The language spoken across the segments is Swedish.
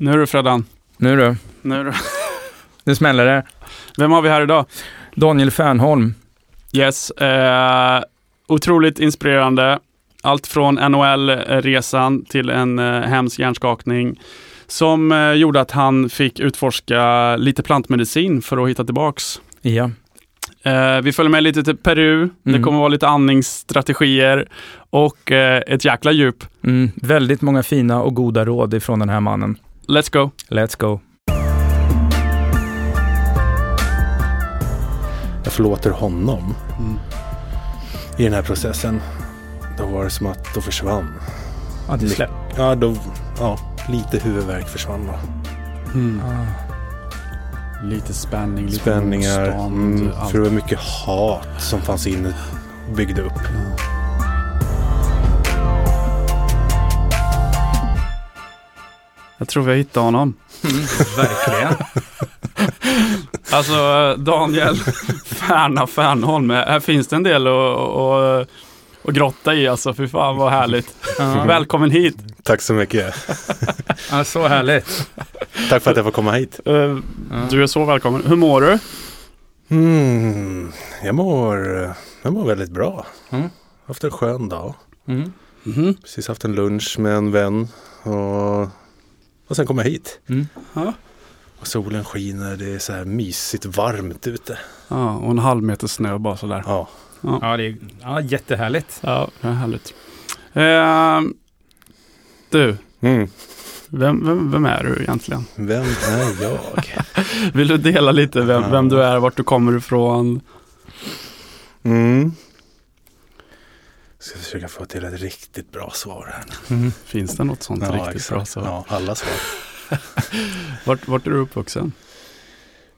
Nu du Freddan. Nu du, Nu du. nu smäller det. Vem har vi här idag? Daniel Fernholm. Yes. Eh, otroligt inspirerande. Allt från NHL-resan till en eh, hemsk hjärnskakning som eh, gjorde att han fick utforska lite plantmedicin för att hitta tillbaks. Ja. Eh, vi följer med lite till Peru. Det Mm. kommer vara lite andningsstrategier och eh, ett jäkla djup. Mm, väldigt många fina och goda råd ifrån den här mannen. Let's go! Let's go. jag förlåter honom Mm. i den här processen. Då var det som att då försvann. Ja, det släpp. Ja, då, ja, lite huvudvärk försvann då. Ah. Lite spänning, lite Spänningar. motstånd, Mm, för det var mycket hat som fanns inne byggde upp. Jag tror vi har hittat honom. Verkligen. Alltså Daniel Färna Fernholm, här finns det en del att, att, att grotta i alltså. Fy fan vad härligt. Ja. Välkommen hit. Tack så mycket. Ja, så härligt. Tack för att jag får komma hit. Eh, Du är så välkommen. Hur mår du? Mm, jag, mår, jag mår väldigt bra. Mm. Haft en skön dag. Mm. Mhm. Precis haft en lunch med en vän. Och, och sen kom jag hit. Mm. Ja. Och solen skiner. Det är så här mysigt varmt ute. Ja, och en halv meter snö bara sådär. Ja. Ja, det är ja, jättehärligt. Ja, det är härligt. Eh, du, Mm. vem, vem, vem är du egentligen? Vem är jag? Vill du dela lite vem, vem du är, vart du kommer ifrån? Mm. Ska försöka få till ett riktigt bra svar här. nu. Finns det något sånt riktigt exakt. bra? Så? Ja, alla svar. Vart, vart är du uppvuxen?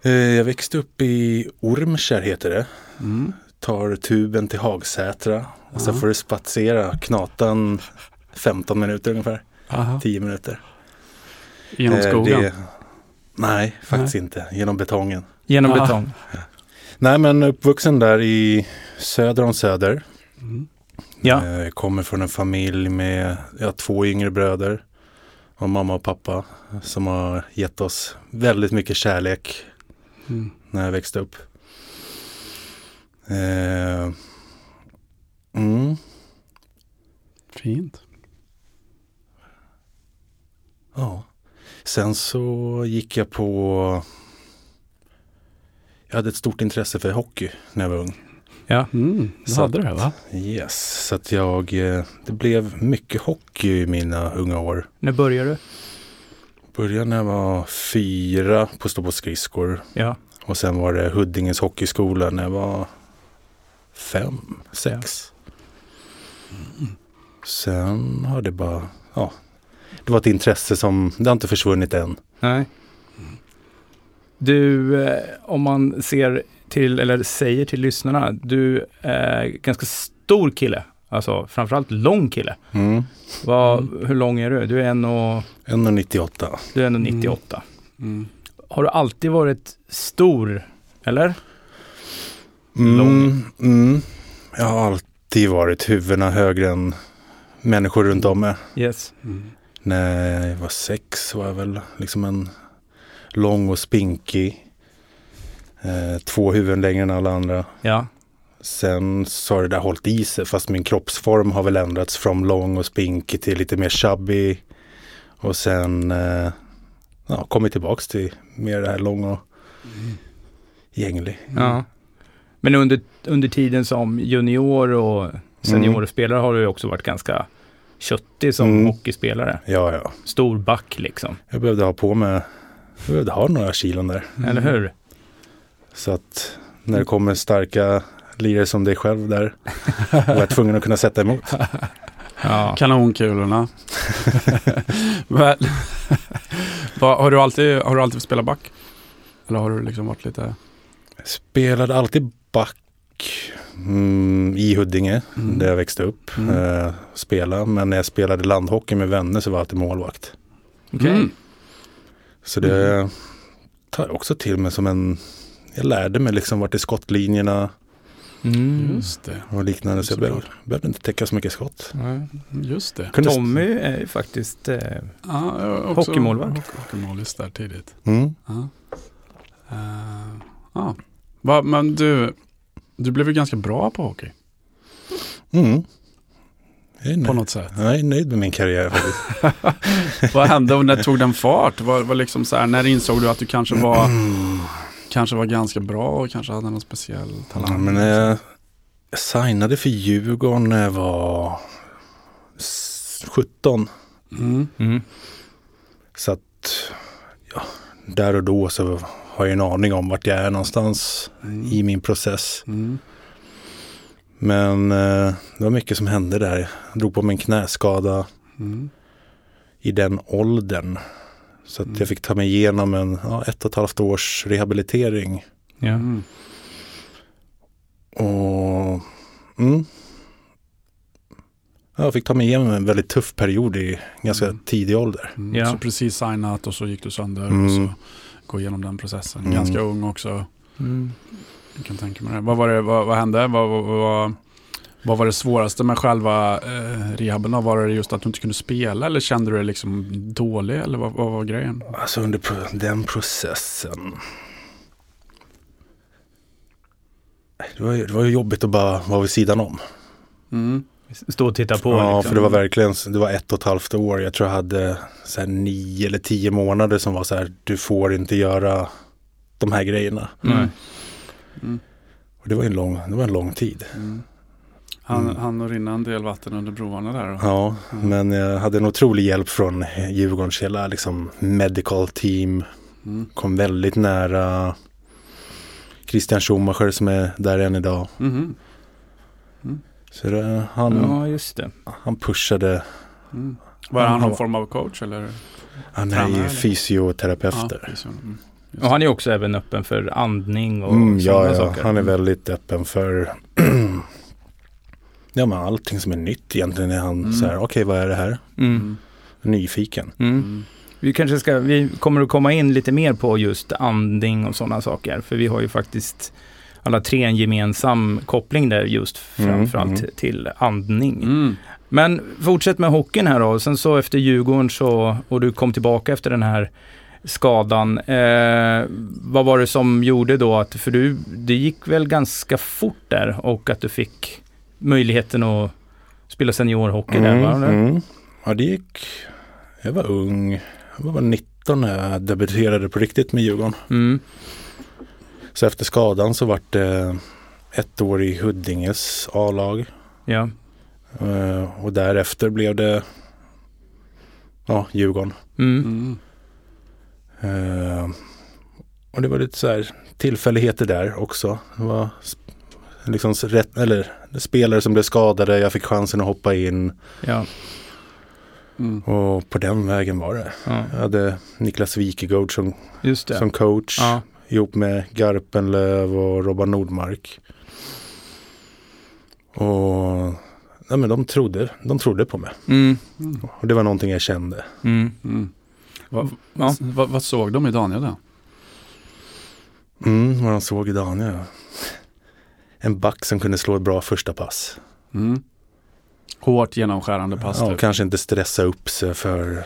Eh, Jag växte upp i Ormkärr heter det. Mm. Tar tuben till Hagsätra. Och sen Ja. får du spatsera knatan 15 minuter ungefär. Aha. 10 minuter. Genom Eh, skogen? det- Nej, faktiskt inte. Genom betongen. Genom Ah. betong. Nej, men uppvuxen där i söder om Söder. Mm. Ja. Eh, kommer från en familj med ja, två yngre bröder. Och mamma och pappa. Som har gett oss väldigt mycket kärlek Mm. när jag växte upp. Eh, mm, Fint. ja. Sen så gick jag på Jag hade ett stort intresse för hockey när jag var ung. Ja. Mm. Du hade det va? Yes, så att jag eh, Det blev mycket hockey i mina unga år. När börjar du? Började när jag var fyra på stå på skridskor. Ja. Och sen var det Huddinges hockeyskola när jag var fem, sex. Sen har det bara, ja. Det var ett intresse som, det har inte försvunnit än. Nej. Du, eh, om man ser till, eller säger till lyssnarna, du är ganska stor kille. Alltså framförallt lång kille. Mm. Vad, Hur lång är du? Du är 1,98. 1,98. Du är 1,98. Mm. Har du alltid varit stor? Eller? Mm, Lång. mm. Jag har alltid varit huvudena högre än människor runt om mig. Yes. Mm. När jag var sex var jag väl liksom en lång och spinkig. Eh, två huvuden längre än alla andra. Ja. Sen så har det där hållit i sig fast min kroppsform har väl ändrats från lång och spinkig till lite mer chubby. Och sen eh, ja, kommit tillbaks till mer det här lång och gänglig. ja. Men under, under tiden som junior och seniorspelare har du ju också varit ganska köttig som Mm. hockeyspelare. Ja, ja. Stor back liksom. Jag behövde ha på mig, jag behövde ha några kilon där. Eller hur? Så att när det kommer starka lirare som dig själv där var jag tvungen att kunna sätta emot. Ja. Kanonkulorna. Men, har, du alltid, har du alltid spelat back? Eller har du liksom varit lite... Spelade alltid back mm, i Huddinge Mm. där jag växte upp. Mm. Eh, spela. Men när jag spelade landhockey med vänner så var jag alltid målvakt. Okej. Mm. Så det tar jag också till mig som en... Jag lärde mig liksom vart är skottlinjerna. Mm. Just det. och liknande. Så jag behövde, behövde inte täcka så mycket skott. Nej. Just det. Kunde Tommy är ju faktiskt, eh, också Hockeymålvakt. hockey- Hockeymålis där tidigt. Mm. Ja. Eh, ja. Va, men du, du blev ju ganska bra på hockey Mm. På något sätt. jag är nöjd med min karriär faktiskt. Vad hände och när tog den fart? Var, var liksom så här, när insåg du att du kanske var, Mm. kanske var ganska bra och kanske hade någon speciell talang? Ja, men jag, jag signade för Djurgården när jag var s- 17. mm. mm. Så att ja, där och då så har jag en aning om vart jag är någonstans Mm. i min process. Mm. Men eh, det var mycket som hände där. Jag drog på mig en knäskada Mm. i den åldern. Så att Mm. jag fick ta mig igenom en ja, ett och ett halvt års rehabilitering. Ja. Mm. Och mm, ja, jag fick ta mig igenom en väldigt tuff period i ganska Mm. tidig ålder. Mm. Ja. Så precis signat och så gick du sönder Mm. och så gå igenom den processen. Mm. Ganska ung också. Mm. Jag kan tänka mig det. Vad, var det, vad, vad hände? Vad, vad, vad, vad var det svåraste med själva eh, rehaben? Var det just att du inte kunde spela eller kände du dig liksom dålig? Eller vad, vad var grejen? Alltså under pro- den processen. Det var, ju, det var ju jobbigt att bara vara vid sidan om. Mm. Stå och titta på. ja, liksom. för det var verkligen, det var ett och ett halvt år. Jag tror jag hade så här nio eller tio månader som var så här, du får inte göra de här grejerna. Nej. Mm. Och det var en lång, det var en lång tid. Mm. Han, Mm. han och rinna en del vatten under broarna där. Ja, Mm. men jag hade en otrolig hjälp från Djurgårdens hela liksom, medical team. Mm. Kom väldigt nära Christian Schumacher som är där än idag. Mhm. Så det, han, Ja, just det. han pushade, Mm. Var han Han någon form av coach eller? han är ju eller? fysioterapeut Ja. Mm. Och han är också även öppen för andning och Mm, sådana ja, ja, saker. han är väldigt öppen för ja, men allting som är nytt egentligen. Är han Mm. så här, okej vad är det här? Mm. Mm. Nyfiken. Mm. Mm. Vi kanske ska, vi kommer att komma in lite mer på just andning och sådana saker. För vi har ju faktiskt alla tre en gemensam koppling där just Mm, framförallt mm. till andning. Mm. Men fortsätt med hockeyn här då. Sen så efter Djurgården så, och du kom tillbaka efter den här skadan. Eh, vad var det som gjorde då att, för du, det gick väl ganska fort där och att du fick möjligheten att spela seniorhockey där va? mm. Ja, det gick. Jag var ung. Jag var 19 när jag debuterade på riktigt med Djurgården. Mm. Så efter skadan så vart det ett år i Huddinges A-lag. Ja. Eh, Och därefter blev det ja, Djurgården. Mm. Mm. Eh, och det var lite så här tillfälligheter där också. Det var liksom rätt, eller spelare som blev skadade, jag fick chansen att hoppa in Ja. Mm. och på den vägen var det. ja. Jag hade Niklas Wikegård som, som coach Ja. ihop med Garpenlöv och Robban Nordmark. Och ja, men de, trodde, de trodde på mig Mm. Mm. och det var någonting jag kände. Mm. Mm. Vad, Ja. vad, vad såg de i Daniel då? Mm, vad de såg i Daniel. En back som kunde slå ett bra första pass. Mm. Hårt genomskärande pass. Ja, typ. kanske inte stressa upp sig för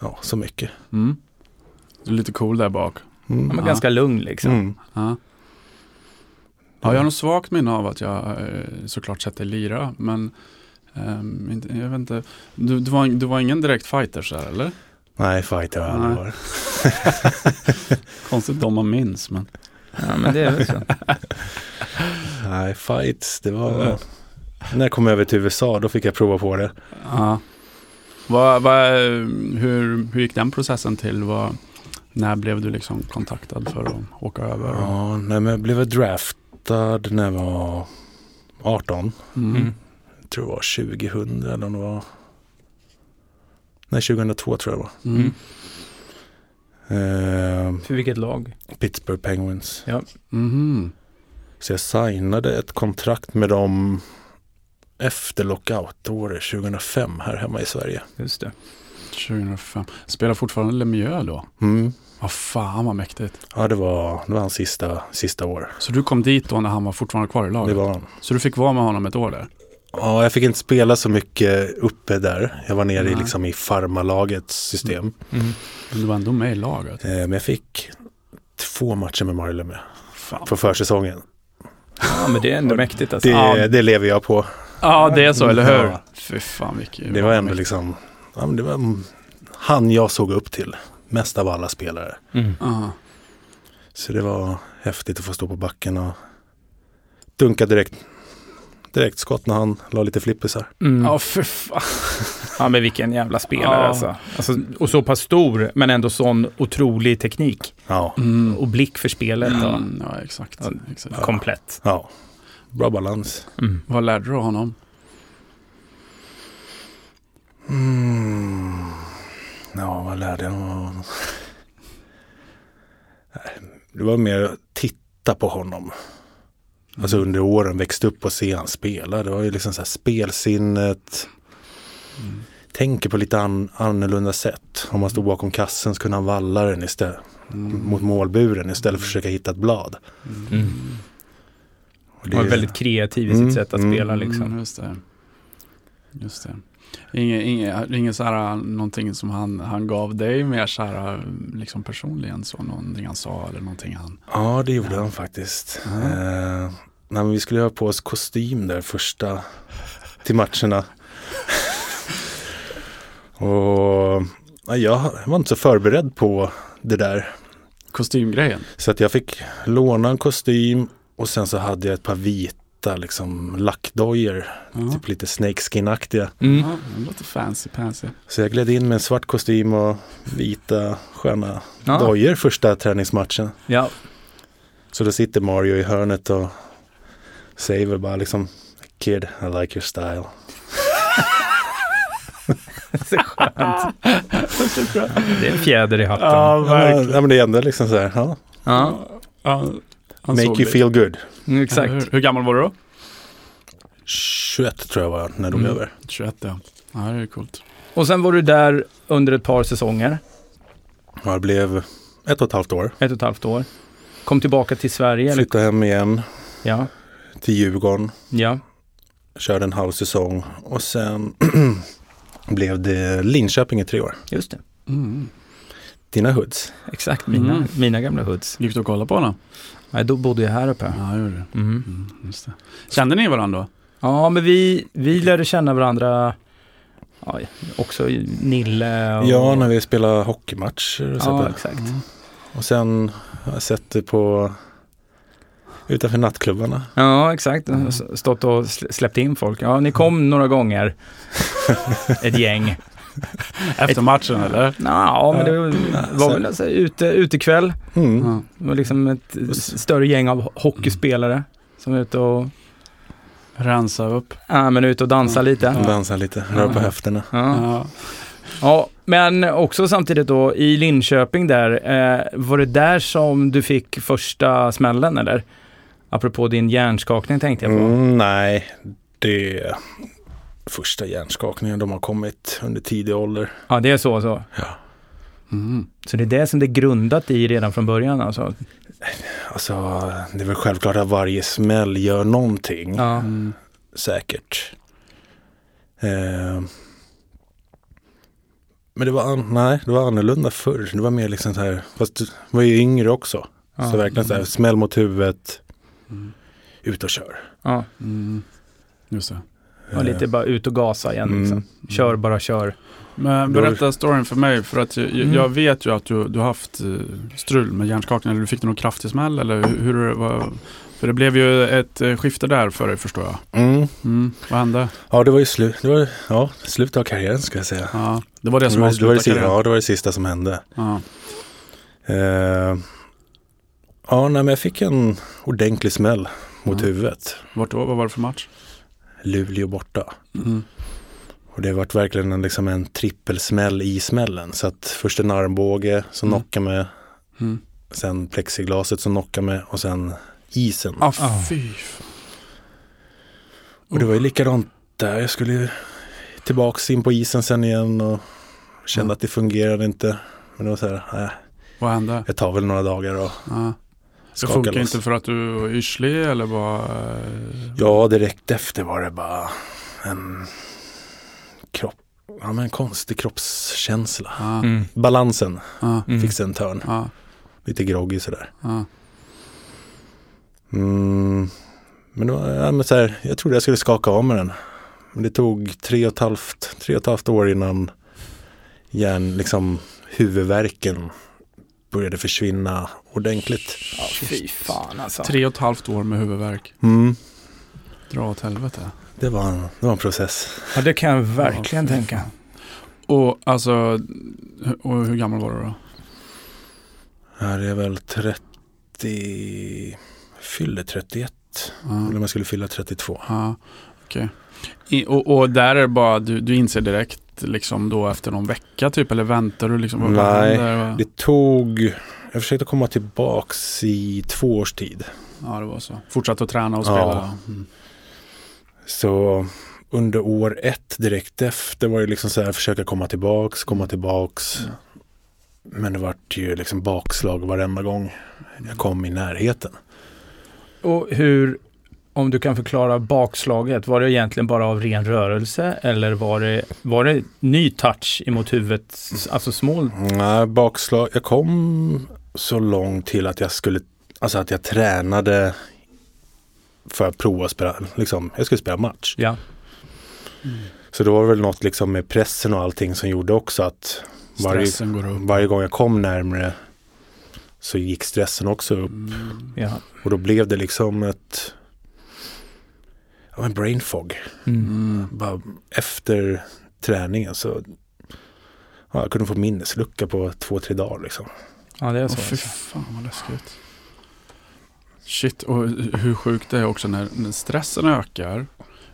ja, så mycket. Mm. Du är lite cool där bak. Mm. Ja, men Ja. ganska lugn liksom. Mm. Ja. Ja, jag har nog svagt minne av att jag eh, såklart sett dig lira, men inte, jag vet inte. Du, du, var, du var ingen direkt fighter så här, eller? Nej, fighter har jag aldrig varit. Konstigt om man minns, men. Ja, men det är väl så. Nej, fights, det var... När jag kom över till USA, då fick jag prova på det. Ja. Vad, vad, hur, hur gick den processen till? Vad, när blev du liksom kontaktad för att åka över? Ja, nej, men jag blev draftad när jag var 18. Mm. Mm. Jag tror det var 2000 eller om det var... Nej, 2002 tror jag det var. Mm. Eh, För vilket lag? Pittsburgh Penguins. Mhm. Så jag signade ett kontrakt med dem efter lockout-året 2005 här hemma i Sverige. Just det. 2005. Spelar fortfarande Lemieux då? Mm. Vad fan vad mäktigt. Ja, det var, det var hans sista, sista år. Så du kom dit då när han var fortfarande kvar i Det laget? var han. Så du fick vara med honom ett år där? Ja, jag fick inte spela så mycket uppe där. Jag var nere i, liksom, i farmalagets system. Mm. Men du var ändå med i laget? Eh, men jag fick två matcher med Marley med Fan. på försäsongen. Ja, men det är ändå mäktigt alltså. Det, Ja. det lever jag på. Ja, det är så, eller hur? Ja. Fy fan vilket... Det var ändå liksom, ja, men det var han jag såg upp till. Mest av alla spelare. Mm. Så det var häftigt att få stå på backen och dunka direkt, direkt skott när han la lite flippisar. Mm. Ja, för fan. Ja, men vilken jävla spelare Ja. alltså. alltså. Och så pass stor, men ändå sån otrolig teknik Ja, Mm. och blick för spelet. Och Mm, ja, exakt. Ja. exakt. Komplett. ja. Bra balans. Mm. Vad lärde du honom? Mm. Ja, vad lärde jag honom? Det var mer att titta på honom. Alltså under åren växte upp och se han spela. Det var ju liksom så här spelsinnet. Mm. Tänker på lite an, annorlunda sätt. Om man stod bakom kassen så kunde han valla den istället, Mm. mot målburen istället för att försöka hitta ett blad. Mm. Och Han var väldigt kreativ i sitt Mm, sätt att mm. spela liksom. Mm, just det. Just det. Inget, inget, inget så här, någonting som han, han gav dig mer så här, liksom personligen så, någonting han sa eller någonting han... Ja, det gjorde han faktiskt. Ja. Eh, nej, men vi skulle ha på oss kostym där första till matcherna. och ja, jag var inte så förberedd på det där. Kostymgrejen. Så att jag fick låna en kostym och sen så hade jag ett par vita liksom lackdojor. Ja. Typ lite snakeskin-aktiga. Mm. Ja, det låter fancy pansy. Så jag gled in med en svart kostym och vita sköna Ja. dojor första träningsmatchen. Ja. Så då sitter Mario i hörnet och säger väl bara liksom Kid, I like your style. Så skönt. det är en fjäder i hatten. Ja, ja, men det är ändå liksom så här, ja, Ja, make you det. feel good. mm, exakt. Hur, hur gammal var du då? 21 tror jag var när jag dog Mm. över. 21 ja. Ja, det är coolt. Och sen var du där under ett par säsonger, Ja, det blev ett och ett halvt år. ett och ett halvt år. Kom tillbaka till Sverige. Flyttade hem igen Ja, till Djurgården. ja. Körde en halv säsong och sen blev det Linköping i tre år. Just det. Mm. Dina hoods. Exakt, mina, Mm. mina gamla hoods. Gick du och kollade på honom? Nej, då bodde jag här uppe. Ja, det du. Mm. Mm, just det. Kände ni varandra då? Ja, men vi, vi lärde känna varandra ja, också Nille och... Ja, när vi spelade hockeymatcher och, så Ja, exakt. Mm. och sen har jag sett det på utanför nattklubbarna. Ja, exakt. S- Stått och sl- släppt in folk. Ja, ni kom några gånger. Ett gäng. Efter matchen eller? Ja, men det var, var väl alltså, ute, utekväll. Mm. Ja. Det var liksom ett större gäng av hockeyspelare som var ute och, Rensa upp. ja, men ute och dansade lite. Dansa lite, röra på Ja. höfterna. Ja. Ja. ja, men också samtidigt då i Linköping där, eh, var det där som du fick första smällen eller? Apropå din hjärnskakning tänkte jag på. Mm, nej, det är första hjärnskakningen de har kommit under tidig ålder. Ja, det är så så. Ja. Mm. Så det är det som det är grundat i redan från början alltså? Alltså, det är väl självklart att varje smäll gör någonting. Ja. Mm. Säkert. Eh, men det var, an- nej, det var annorlunda förr. Det var mer liksom så här, fast du var ju yngre också. Ja. Så verkligen så här, smäll mot huvudet, Mm. ut och kör. Ja, Mm. Just det. Och lite bara ut och gasa igen Mm. liksom. Kör bara kör. Men berätta storyn för mig för att jag, Mm. jag vet ju att du, du har haft eh, strul med hjärnskakning. Eller du fick någon kraftig smäll eller hur, hur var? För det blev ju ett eh, skifte där för dig förstår jag. Mm. Mm. Vad hände? Ja, det var ju slut, det var, ja, slutet av karriären ska jag säga. Ja, det var det som det, var, det, var det, avslutade sista, ja, det var det sista som hände. Ja. Eh, ja, nej, men jag fick en ordentlig smäll mot Ja. huvudet. Vart då? Vad var det för match? Luleå borta. Mm. Och det har varit verkligen en, liksom en trippelsmäll i smällen. Så att först en armbåge som Mm. knockar med, Mm. sen plexiglaset som knockar med och sen isen. Ah, Ah. fy. Och det var ju likadant där. Jag skulle ju tillbaks in på isen sen igen och Kände Ja. att det fungerade inte. Men det var så här, nej, Vad hände? det tar väl några dagar och Ja. Det funkar loss. inte för att du var yrslig eller bara... eh, Ja, direkt efter var det bara en kropp, ja men en konstig kroppskänsla. Ja. Mm. Balansen Ja. Mm. fick sig en törn. Ja. Lite groggy sådär. Ja. Mm. Men, var, ja, men så här, jag trodde jag skulle skaka av med den. Men det tog tre och ett halvt, tre och ett halvt år innan hjärn, liksom huvudvärken började försvinna ordentligt. Ja, fy fan alltså. Tre och ett halvt år med huvudvärk. Mm. Dra åt helvete. Det, var en, det var en process. Ja, det kan jag verkligen Ja, tänka. Och alltså, och hur gammal var du då? Det är väl 30, fyller 31. Ja. Eller om jag skulle fylla 32. Ja, okej. I- Och, och där är det bara, du, du inser direkt liksom då efter någon vecka typ, eller väntar du liksom? Nej? Det tog, jag försökte komma tillbaks i två års tid. Ja, det var så. Fortsatte att träna och Ja. spela? Mm. Så under år ett direkt efter var det liksom så här försöka komma tillbaks, komma tillbaks. Mm. Men det vart ju liksom bakslag varenda gång jag kom i närheten. Och hur, om du kan förklara bakslaget, var det egentligen bara av ren rörelse eller var det, var det ny touch emot huvudet, alltså small? Nej, bakslag. Jag kom så långt till att jag skulle, alltså att jag tränade för att prova att spela, liksom, jag skulle spela match. Ja. Så det var väl något liksom med pressen och allting som gjorde också att varje, Stressen går upp. varje gång jag kom närmre så gick stressen också upp. Mm. ja. Och då blev det liksom ett en brain fog. Mm. Bara efter träningen så ja, jag kunde få minneslucka på två, tre dagar liksom. ja, det är Åh, så. fy alltså. fan vad läskigt. Shit, och hur sjukt det är också när, när stressen ökar,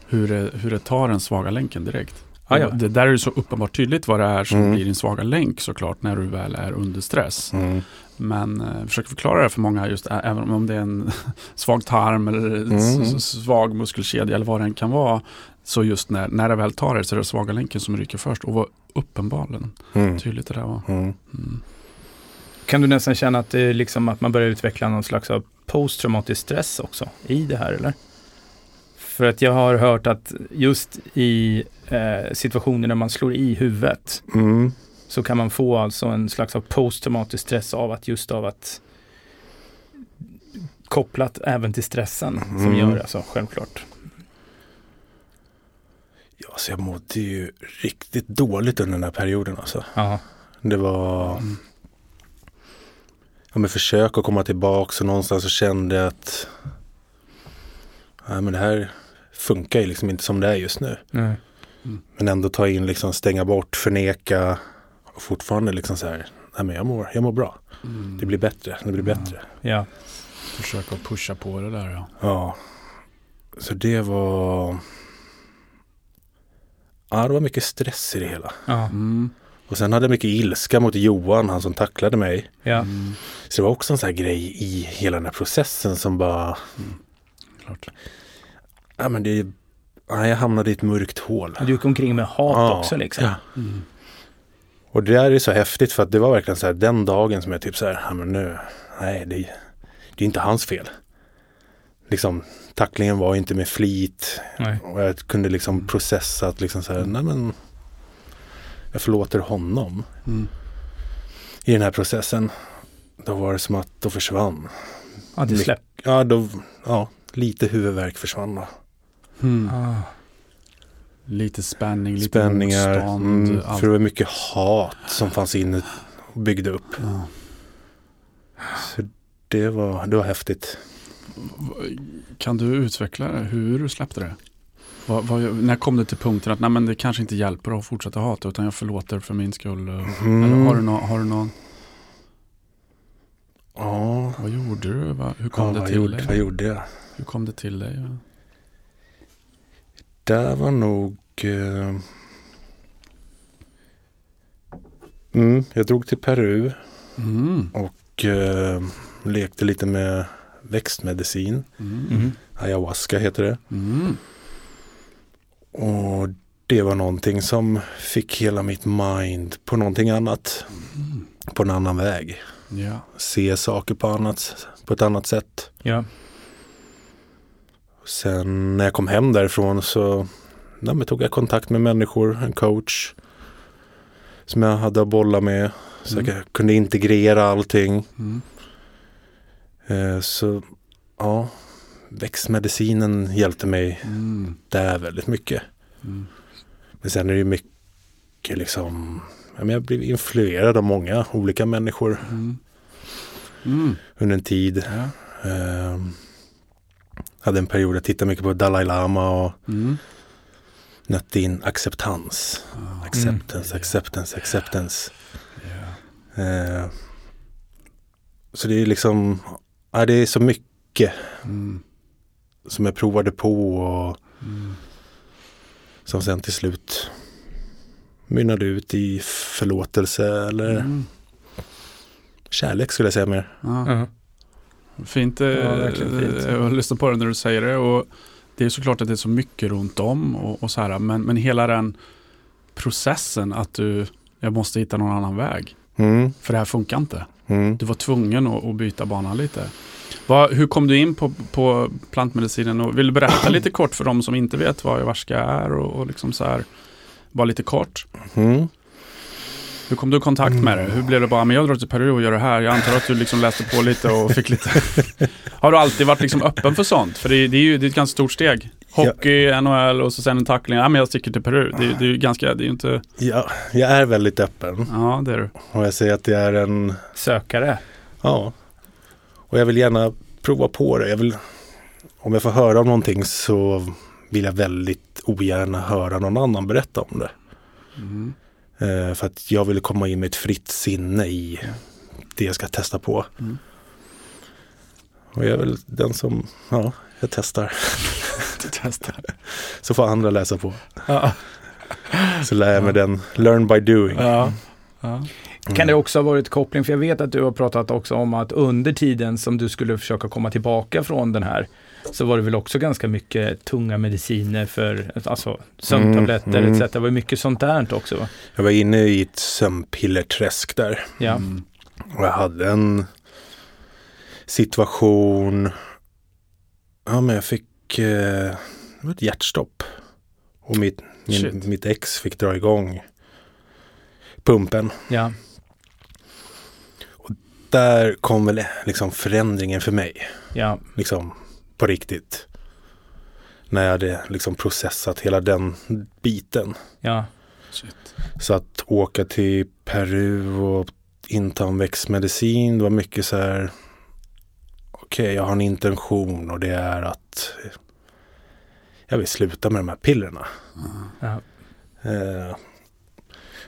hur det, hur det tar den svaga länken direkt. Ja, ja. Det där är ju så uppenbart tydligt vad det är som Mm. blir din svaga länk såklart när du väl är under stress. Mm. Men eh, försök förklara det för många just även om det är en svag tarm eller Mm. svag muskelkedja eller vad det än kan vara. Så just när, när det väl tar det så är det svaga länken som ryker först och vad uppenbarligen Mm. tydligt det där var. Mm. Mm. Kan du nästan känna att det är liksom att man börjar utveckla någon slags av posttraumatisk stress också i det här eller? För att jag har hört att just i eh, situationer när man slår i huvudet Mm. Så kan man få alltså en slags av posttraumatisk stress av att just av att kopplat även till stressen som Mm. gör det alltså självklart. Ja, så jag mådde ju riktigt dåligt under den här perioden alltså. Ja, Det var Mm. ja, men försök att komma tillbaka och någonstans så kände jag att nej, men det här funkar ju liksom inte som det är just nu. nej. Men ändå ta in, liksom stänga bort, förneka och fortfarande liksom så här, nej men jag mår, jag mår bra. Mm. Det blir bättre, det blir Ja. bättre. ja. Försöka pusha på det där ja. Ja, så det var Ja, det var mycket stress i det hela. ja, Mm. Och sen hade jag mycket ilska mot Johan, han som tacklade mig. ja. Mm. Så det var också en sån här grej i hela den här processen som bara, Klart. ja men det, ja, jag hamnade i ett mörkt hål. Du gick omkring med hat Ja, också liksom. Ja. Mm. Och det där är så häftigt för att det var verkligen så här den dagen som jag typ så här, ja men nu, nej det, det är inte hans fel. Liksom tacklingen var inte med flit Nej. och jag kunde liksom processa att liksom så här, nej men jag förlåter honom Mm. i den här processen. Då var det som att då försvann. Ja, det Mycket- släpp. Ja, då, ja, lite huvudvärk försvann då. Mm. Ah. Lite spänning, lite Spänningar, motstånd. mm, för det var mycket hat som fanns inne och byggde upp. Ja. Så det var, det var häftigt. Kan du utveckla det? hur du släppte det? Vad, vad, när kom du till punkten att nej, men det kanske inte hjälper att fortsätta hata utan jag förlåter för min skull? Mm. Eller har du, nå, har du någon, Ja, vad gjorde du? Va, hur kom ja det vad, till gjorde, dig? vad gjorde jag? Hur kom det till dig? Det var nog... Eh, mm, jag drog till Peru Mm. och eh, lekte lite med växtmedicin. Mm. Mm. Ayahuasca heter det. Mm. Och det var någonting som fick hela mitt mind på någonting annat. På en annan väg. Ja. Se saker på, annat, på ett annat sätt. Ja. Sen när jag kom hem därifrån så men tog jag kontakt med människor, en coach som jag hade att bolla med. Så Mm. jag kunde integrera allting. Mm. Eh, Så ja, växtmedicinen hjälpte mig Mm. där väldigt mycket. Mm. Men sen är det ju mycket liksom, ja, men jag blev influerad av många olika människor Mm. Mm. under en tid. Ja. Eh, hade en period jag tittade mycket på Dalai Lama och Mm. nötte in acceptans. Ja. Acceptance, acceptance, acceptance. Ja. Eh, så det är liksom, ja, det är så mycket Mm. som jag provade på och Mm. som sen till slut mynnade ut i förlåtelse eller Mm. kärlek skulle jag säga mer. Ja. Ja. Fint, eh, Ja, fint. eh, att lyssna på det när du säger det. Och det är såklart att det är så mycket runt om och, och så här, men, men hela den processen att du, jag måste hitta någon annan väg. Mm, För det här funkar inte. mm. Du var tvungen att, att byta banan lite. Vad, hur kom du in på, på plantmedicinen? Och vill du berätta lite kort för de som inte vet vad ayahuasca är och, och liksom så här, bara lite kort. Mm. Hur kom du i kontakt med det? Hur blev det bara, men jag drar till Peru och gör det här. Jag antar att du liksom läste på lite och fick lite... Har du alltid varit liksom öppen för sånt? För det, det är ju det är ett ganska stort steg. Hockey, NHL och så sen en tackling. Ja, men jag sticker till Peru. Det, det är ju ganska, det är ju inte... Ja, jag är väldigt öppen Ja, det är du. och jag säger att det är en, Sökare. ja. Och jag vill gärna prova på det. Jag vill, om jag får höra om någonting så vill jag väldigt ogärna höra någon annan berätta om det. Mm. Eh, för att jag vill komma in med ett fritt sinne i det jag ska testa på. Mm. Och jag är väl den som, ja, jag testar. Du testar. Så får andra läsa på. Ja. Så lär jag mig den, learn by doing. Ja. Ja. Kan det också ha varit koppling, för jag vet att du har pratat också om att under tiden som du skulle försöka komma tillbaka från den här så var det väl också ganska mycket tunga mediciner för alltså sömntabletter Mm, mm. etc. Det var mycket sånt där också. va? Jag var inne i ett sömnpillerträsk där. Ja. Mm. Och jag hade en situation, ja men jag fick eh, ett hjärtstopp. Och mitt, min, mitt ex fick dra igång pumpen. ja. Där kom väl liksom förändringen för mig. Ja. Liksom på riktigt. När jag hade liksom processat hela den biten. Ja. Shit. Så att åka till Peru och inta en växtmedicin, det var mycket så här. Okej, jag har en intention och det är att jag vill sluta med de här pillerna. Ja. Eh,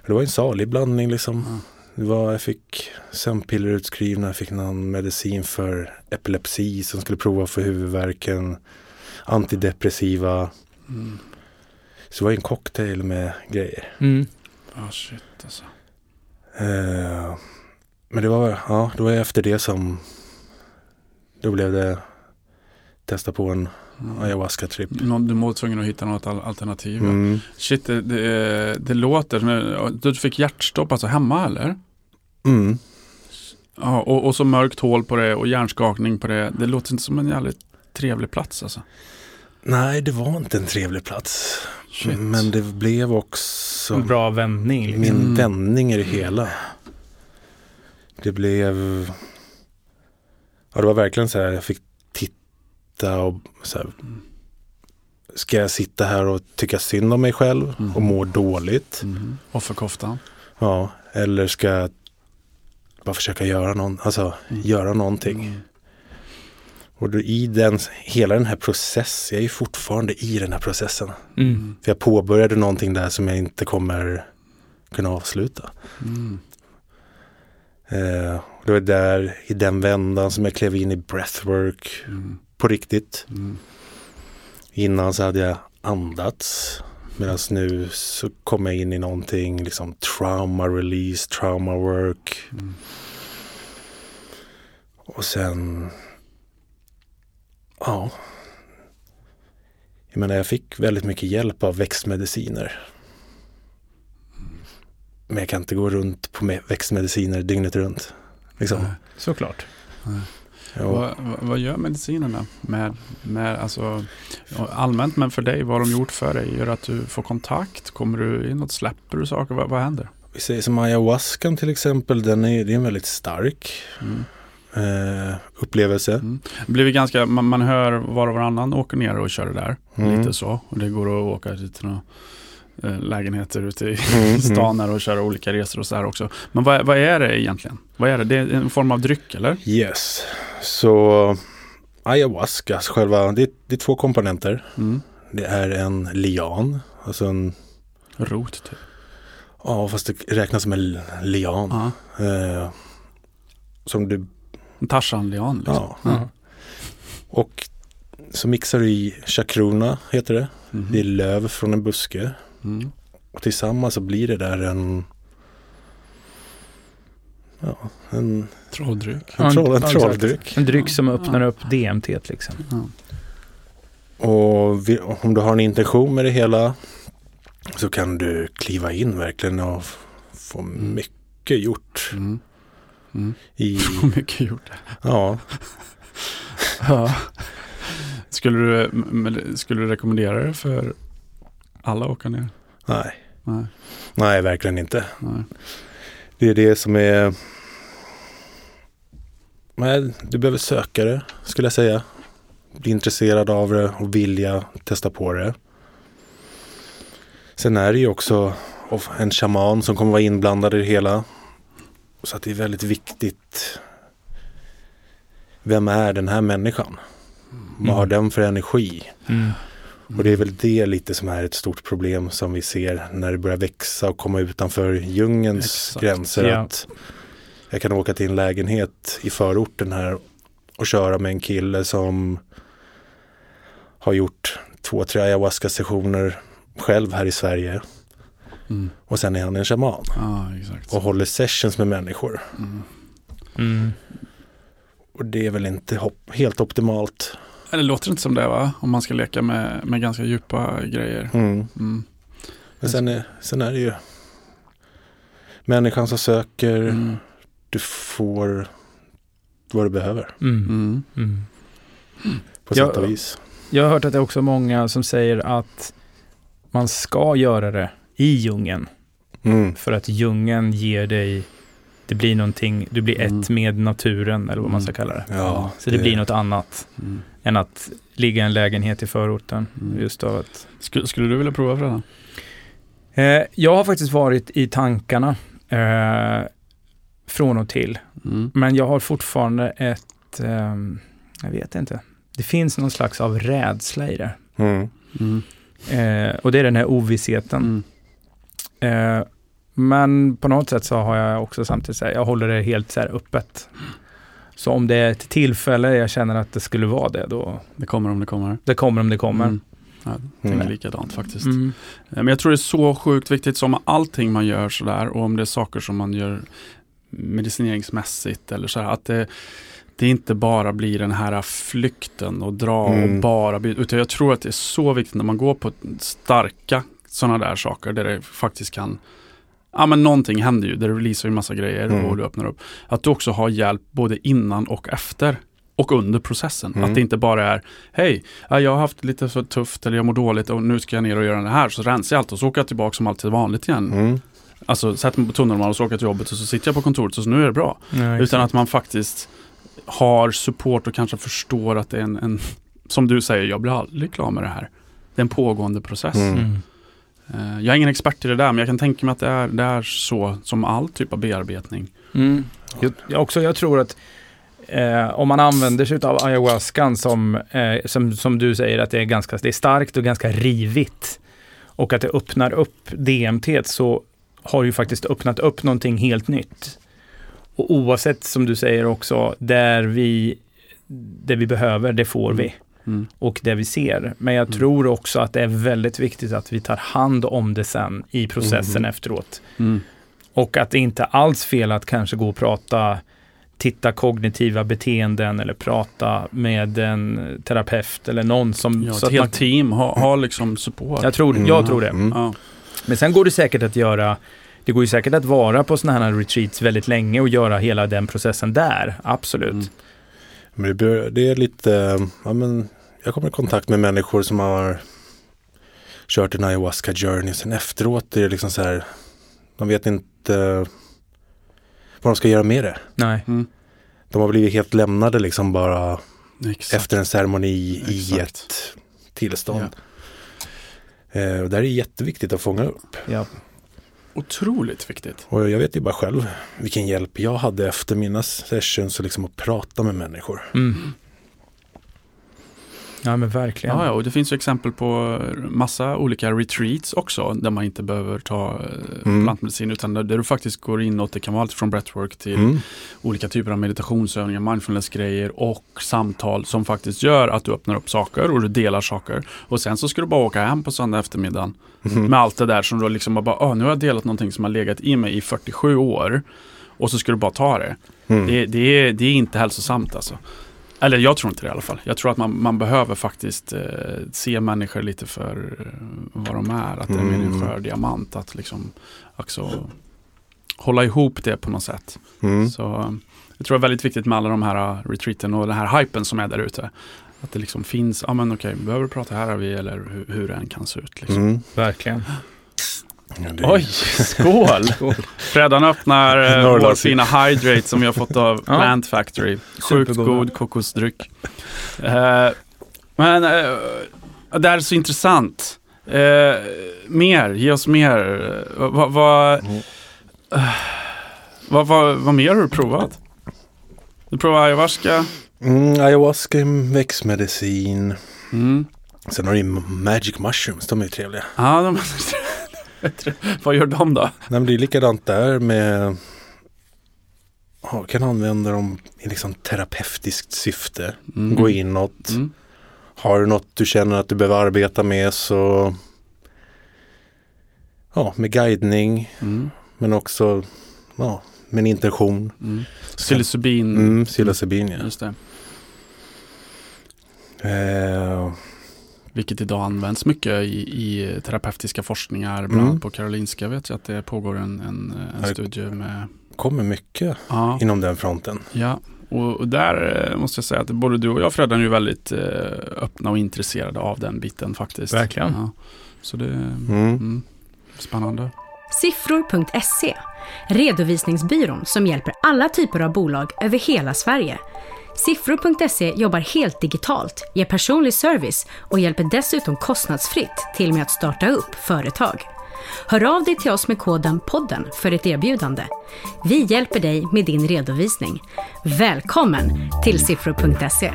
det var en salig blandning liksom. Mm. Det var, jag fick sömnpiller utskrivna, jag fick någon medicin för epilepsi som skulle prova för huvudvärken. Antidepressiva. Mm. Så det var en cocktail med grejer. Mm. Ah, shit alltså. Eh, men det var, ja, det var efter det som då blev det testa på en. Ayahuasca-tripp. Du var tvungen att hitta något al- alternativ. ja. Mm. Shit, det, det, det låter, du fick hjärtstopp alltså hemma eller? Mm. Ja, och, och så mörkt hål på det och hjärnskakning på det. Det låter inte som en jävligt trevlig plats alltså. Nej, det var inte en trevlig plats. Shit. Men det blev också En bra vändning. Liksom. min Mm. vändning i det hela. Det blev... Ja, det var verkligen så här, jag fick titta och så här, Ska jag sitta här och tycka synd om mig själv Mm. och må dåligt? Mm. Offerkoftan. Ja, eller ska jag bara försöka göra, någon, alltså, Mm. göra någonting? Mm. Och då i den, hela den här processen, jag är ju fortfarande i den här processen. Mm. För jag påbörjade någonting där som jag inte kommer kunna avsluta. Mm. Eh, och det var där, i den vändan som jag klev in i breathwork Mm. På riktigt. Mm. Innan så hade jag andats. Medan nu så kom jag in i någonting, liksom trauma release, trauma work. Mm. Och sen, ja. jag menar jag fick väldigt mycket hjälp av växtmediciner. Men jag kan inte gå runt på me- växtmediciner dygnet runt. Liksom. Nej. Såklart. Ja. Vad, vad, gör medicinerna med, med alltså, allmänt, men för dig, vad har de gjort för dig? Gör att du får kontakt? Kommer du inåt? Släpper du saker? Vad, vad händer? Vi säger som ayahuascan till exempel, den är, det är en väldigt stark Mm. eh, upplevelse. Mm. Det blir ganska, man, man hör var och varannan åker ner och kör det där. Mm. Lite så. Och det går att åka till eh, lägenheter ute i Mm, stan här och köra olika resor och så här också. Men vad, vad är det egentligen? Vad är det? Det är en form av dryck eller? Yes, så ayahuasca, själva, det, det är två komponenter. Mm. Det är en lian, alltså en, Rot typ. ja fast det räknas som en lian. Eh, som du, En Tarzan-lian liksom. ja. Ja. Och så mixar du i chakrona, heter det. Mhm. Det är löv från en buske. Mm. Och tillsammans så blir det där en, ja, en, Trolldryck. en, troll, en trolldryck. En dryck som öppnar upp DMT liksom. Ja. Och vi, om du har en intention med det hela så kan du kliva in verkligen och få Mm. mycket gjort. Mm. Mm. I, Så mycket gjort. ja, Ja. Skulle, du, skulle du rekommendera det för alla åka ner? nej, Nej. nej verkligen inte. nej. Det är det som är... Nej, du behöver söka det, skulle jag säga. Bli intresserad av det och vilja testa på det. Sen är det ju också en shaman som kommer vara inblandad i det hela. Så att det är väldigt viktigt. Vem är den här människan? Vad har den för energi? Mm. Och det är väl det lite som är ett stort problem som vi ser när det börjar växa och komma utanför djungelns Exakt. gränser. Ja. Att jag kan åka till en lägenhet i förorten här och köra med en kille som har gjort två, tre ayahuasca-sessioner själv här i Sverige. Mm. Och sen är han en shaman exakt. och håller sessions med människor. Mm. Mm. Och det är väl inte hop- helt optimalt. Det låter inte som det va? Om man ska leka med, med ganska djupa grejer. Mm. Mm. Men sen är, sen är det ju människan som söker. Mm. Du får vad du behöver Mm. Mm. Mm. på sätt och vis. Jag har hört att det är också många som säger att man ska göra det i djungeln. Mm. För att djungeln ger dig, det blir någonting, du blir Mm. ett med naturen eller vad man ska kalla det. Ja, Så det, blir något annat Mm. än att ligga i en lägenhet i förorten. Mm. Just av att Skulle, skulle du vilja prova Fredan? Eh, jag har faktiskt varit i tankarna eh, från och till. Mm. Men jag har fortfarande ett, ehm, jag vet inte. Det finns någon slags av rädsla i det. Mm. Mm. Eh, och det är den här ovissheten. Mm. Eh, men på något sätt så har jag också samtidigt så här, jag håller det helt så här öppet. Så om det är ett tillfälle jag känner att det skulle vara det, då Det kommer om det kommer. det kommer om det kommer. Mm. Ja, jag tänker Mm. likadant faktiskt. Mm. Eh, Men jag tror det är så sjukt viktigt som allting man gör sådär och om det är saker som man gör medicineringsmässigt eller så här att det, det inte bara blir den här flykten och dra och Mm. bara utan jag tror att det är så viktigt när man går på starka sådana där saker där det faktiskt kan Ja men någonting händer ju, det releasar ju massa grejer Mm. och du öppnar upp. Att du också har hjälp både innan och efter och under processen. Mm. Att det inte bara är Hej, ja, jag har haft lite så tufft eller jag mår dåligt och nu ska jag ner och göra det här. Så rensar jag allt och så åker jag tillbaka som alltid vanligt igen. Mm. Alltså sätter mig på tunnelbanan och så åker jag till jobbet och så sitter jag på kontoret och så nu är det bra. Ja, Utan att man faktiskt har support och kanske förstår att det är en, en som du säger, jag blir aldrig klar med det här. Det är en pågående process. Mm. Eh, Jag är ingen expert i det där men jag kan tänka mig att det är, det är så som all typ av bearbetning. Mm. Jag, jag också, jag tror att eh, om man använder sig av ayahuascan som, eh, som, som du säger att det är ganska det är starkt och ganska rivigt och att det öppnar upp DMT så har ju faktiskt öppnat upp någonting helt nytt. Och oavsett som du säger också, där vi, det vi behöver, det får vi. Mm. Och det vi ser. Men jag Mm. tror också att det är väldigt viktigt att vi tar hand om det sen i processen Mhm. efteråt. Mm. Och att det inte alls fel att kanske gå och prata titta kognitiva beteenden eller prata med en terapeut eller någon som... Ja, så ett helt man, team har, har liksom support. jag, tror, jag tror det. Mm. Ja. Men sen går det säkert att göra det går ju säkert att vara på sådana här retreats väldigt länge och göra hela den processen där, absolut. Mm. Men det, bör- det är lite, ja men jag kommer i kontakt med människor som har kört en ayahuasca journey. Sen efteråt är det liksom så här, de vet inte vad de ska göra med det. Nej. Mm. De har blivit helt lämnade liksom bara Exakt. efter en ceremoni i Exakt. ett tillstånd. Eh, och det här är jätteviktigt att fånga upp. Ja. Otroligt viktigt. Och jag vet ju bara själv vilken hjälp jag hade efter mina sessions och liksom att prata med människor. Mm. Ja men verkligen. Ja, ja, och det finns ju exempel på massa olika retreats också där man inte behöver ta eh, Mm. plantmedicin utan där, där du faktiskt går inåt. Det kan vara allt från breathwork till Mm. olika typer av meditationsövningar, mindfulness-grejer och samtal som faktiskt gör att du öppnar upp saker och du delar saker. Och sen så ska du bara åka hem på söndag eftermiddagen Mhm. med allt det där som du liksom bara, ah, nu har jag delat någonting som har legat i mig i 47 år och så ska du bara ta det. Mm. Det, det, är, det är inte hälsosamt alltså. Eller jag tror inte det i alla fall. Jag tror att man, man behöver faktiskt eh, se människor lite för eh, vad de är. Att det är mer en Mm. skör diamant. Att liksom också hålla ihop det på något sätt. Mm. Så eh, jag tror det är väldigt viktigt med alla de här eh, retreaten och den här hypen som är där ute. Att det liksom finns, ja men okej, behöver du prata här vi eller hur, hur det än kan se ut. Liksom. Mm. Verkligen. Ja, det är- Oj, skål! Fredan öppnar eh, vår fina Hydrate som vi har fått av. Plant Factory. Sjukt god kokosdryck. Eh, men eh, det här är så intressant. Mer, ge oss mer. Vad eh, vad- vad- vad mer har du provat? Du provade ayahuasca. Mm, ayahuasca är växtmedicin. Mm. Sen har du magic mushrooms, de är ju trevliga. Ja, de, vad gör de då? Nej, det är likadant där med ja, kan använda dem i liksom terapeutiskt syfte. Mm. Gå inåt. Mm. Har du något du känner att du behöver arbeta med så ja, med guidning Mm. men också ja, med en intention. Mm. Psilocybin. Mm, psilocybin ja. Just det. Eh, Vilket idag används mycket i, i terapeutiska forskningar. Bland annat Mm. på Karolinska vet jag att det pågår en, en, en studie med kommer mycket Ja, inom den fronten. ja. Och, och där eh, måste jag säga att både du och jag Freddan är ju väldigt eh, öppna och intresserade av den biten faktiskt. Verkligen. Ja. Så det är Mm. mm, spännande. Siffror.se, redovisningsbyrån som hjälper alla typer av bolag över hela Sverige. Siffror.se jobbar helt digitalt, ger personlig service och hjälper dessutom kostnadsfritt till med att starta upp företag. Hör av dig till oss med koden podden för ett erbjudande. Vi hjälper dig med din redovisning. Välkommen till siffror.se.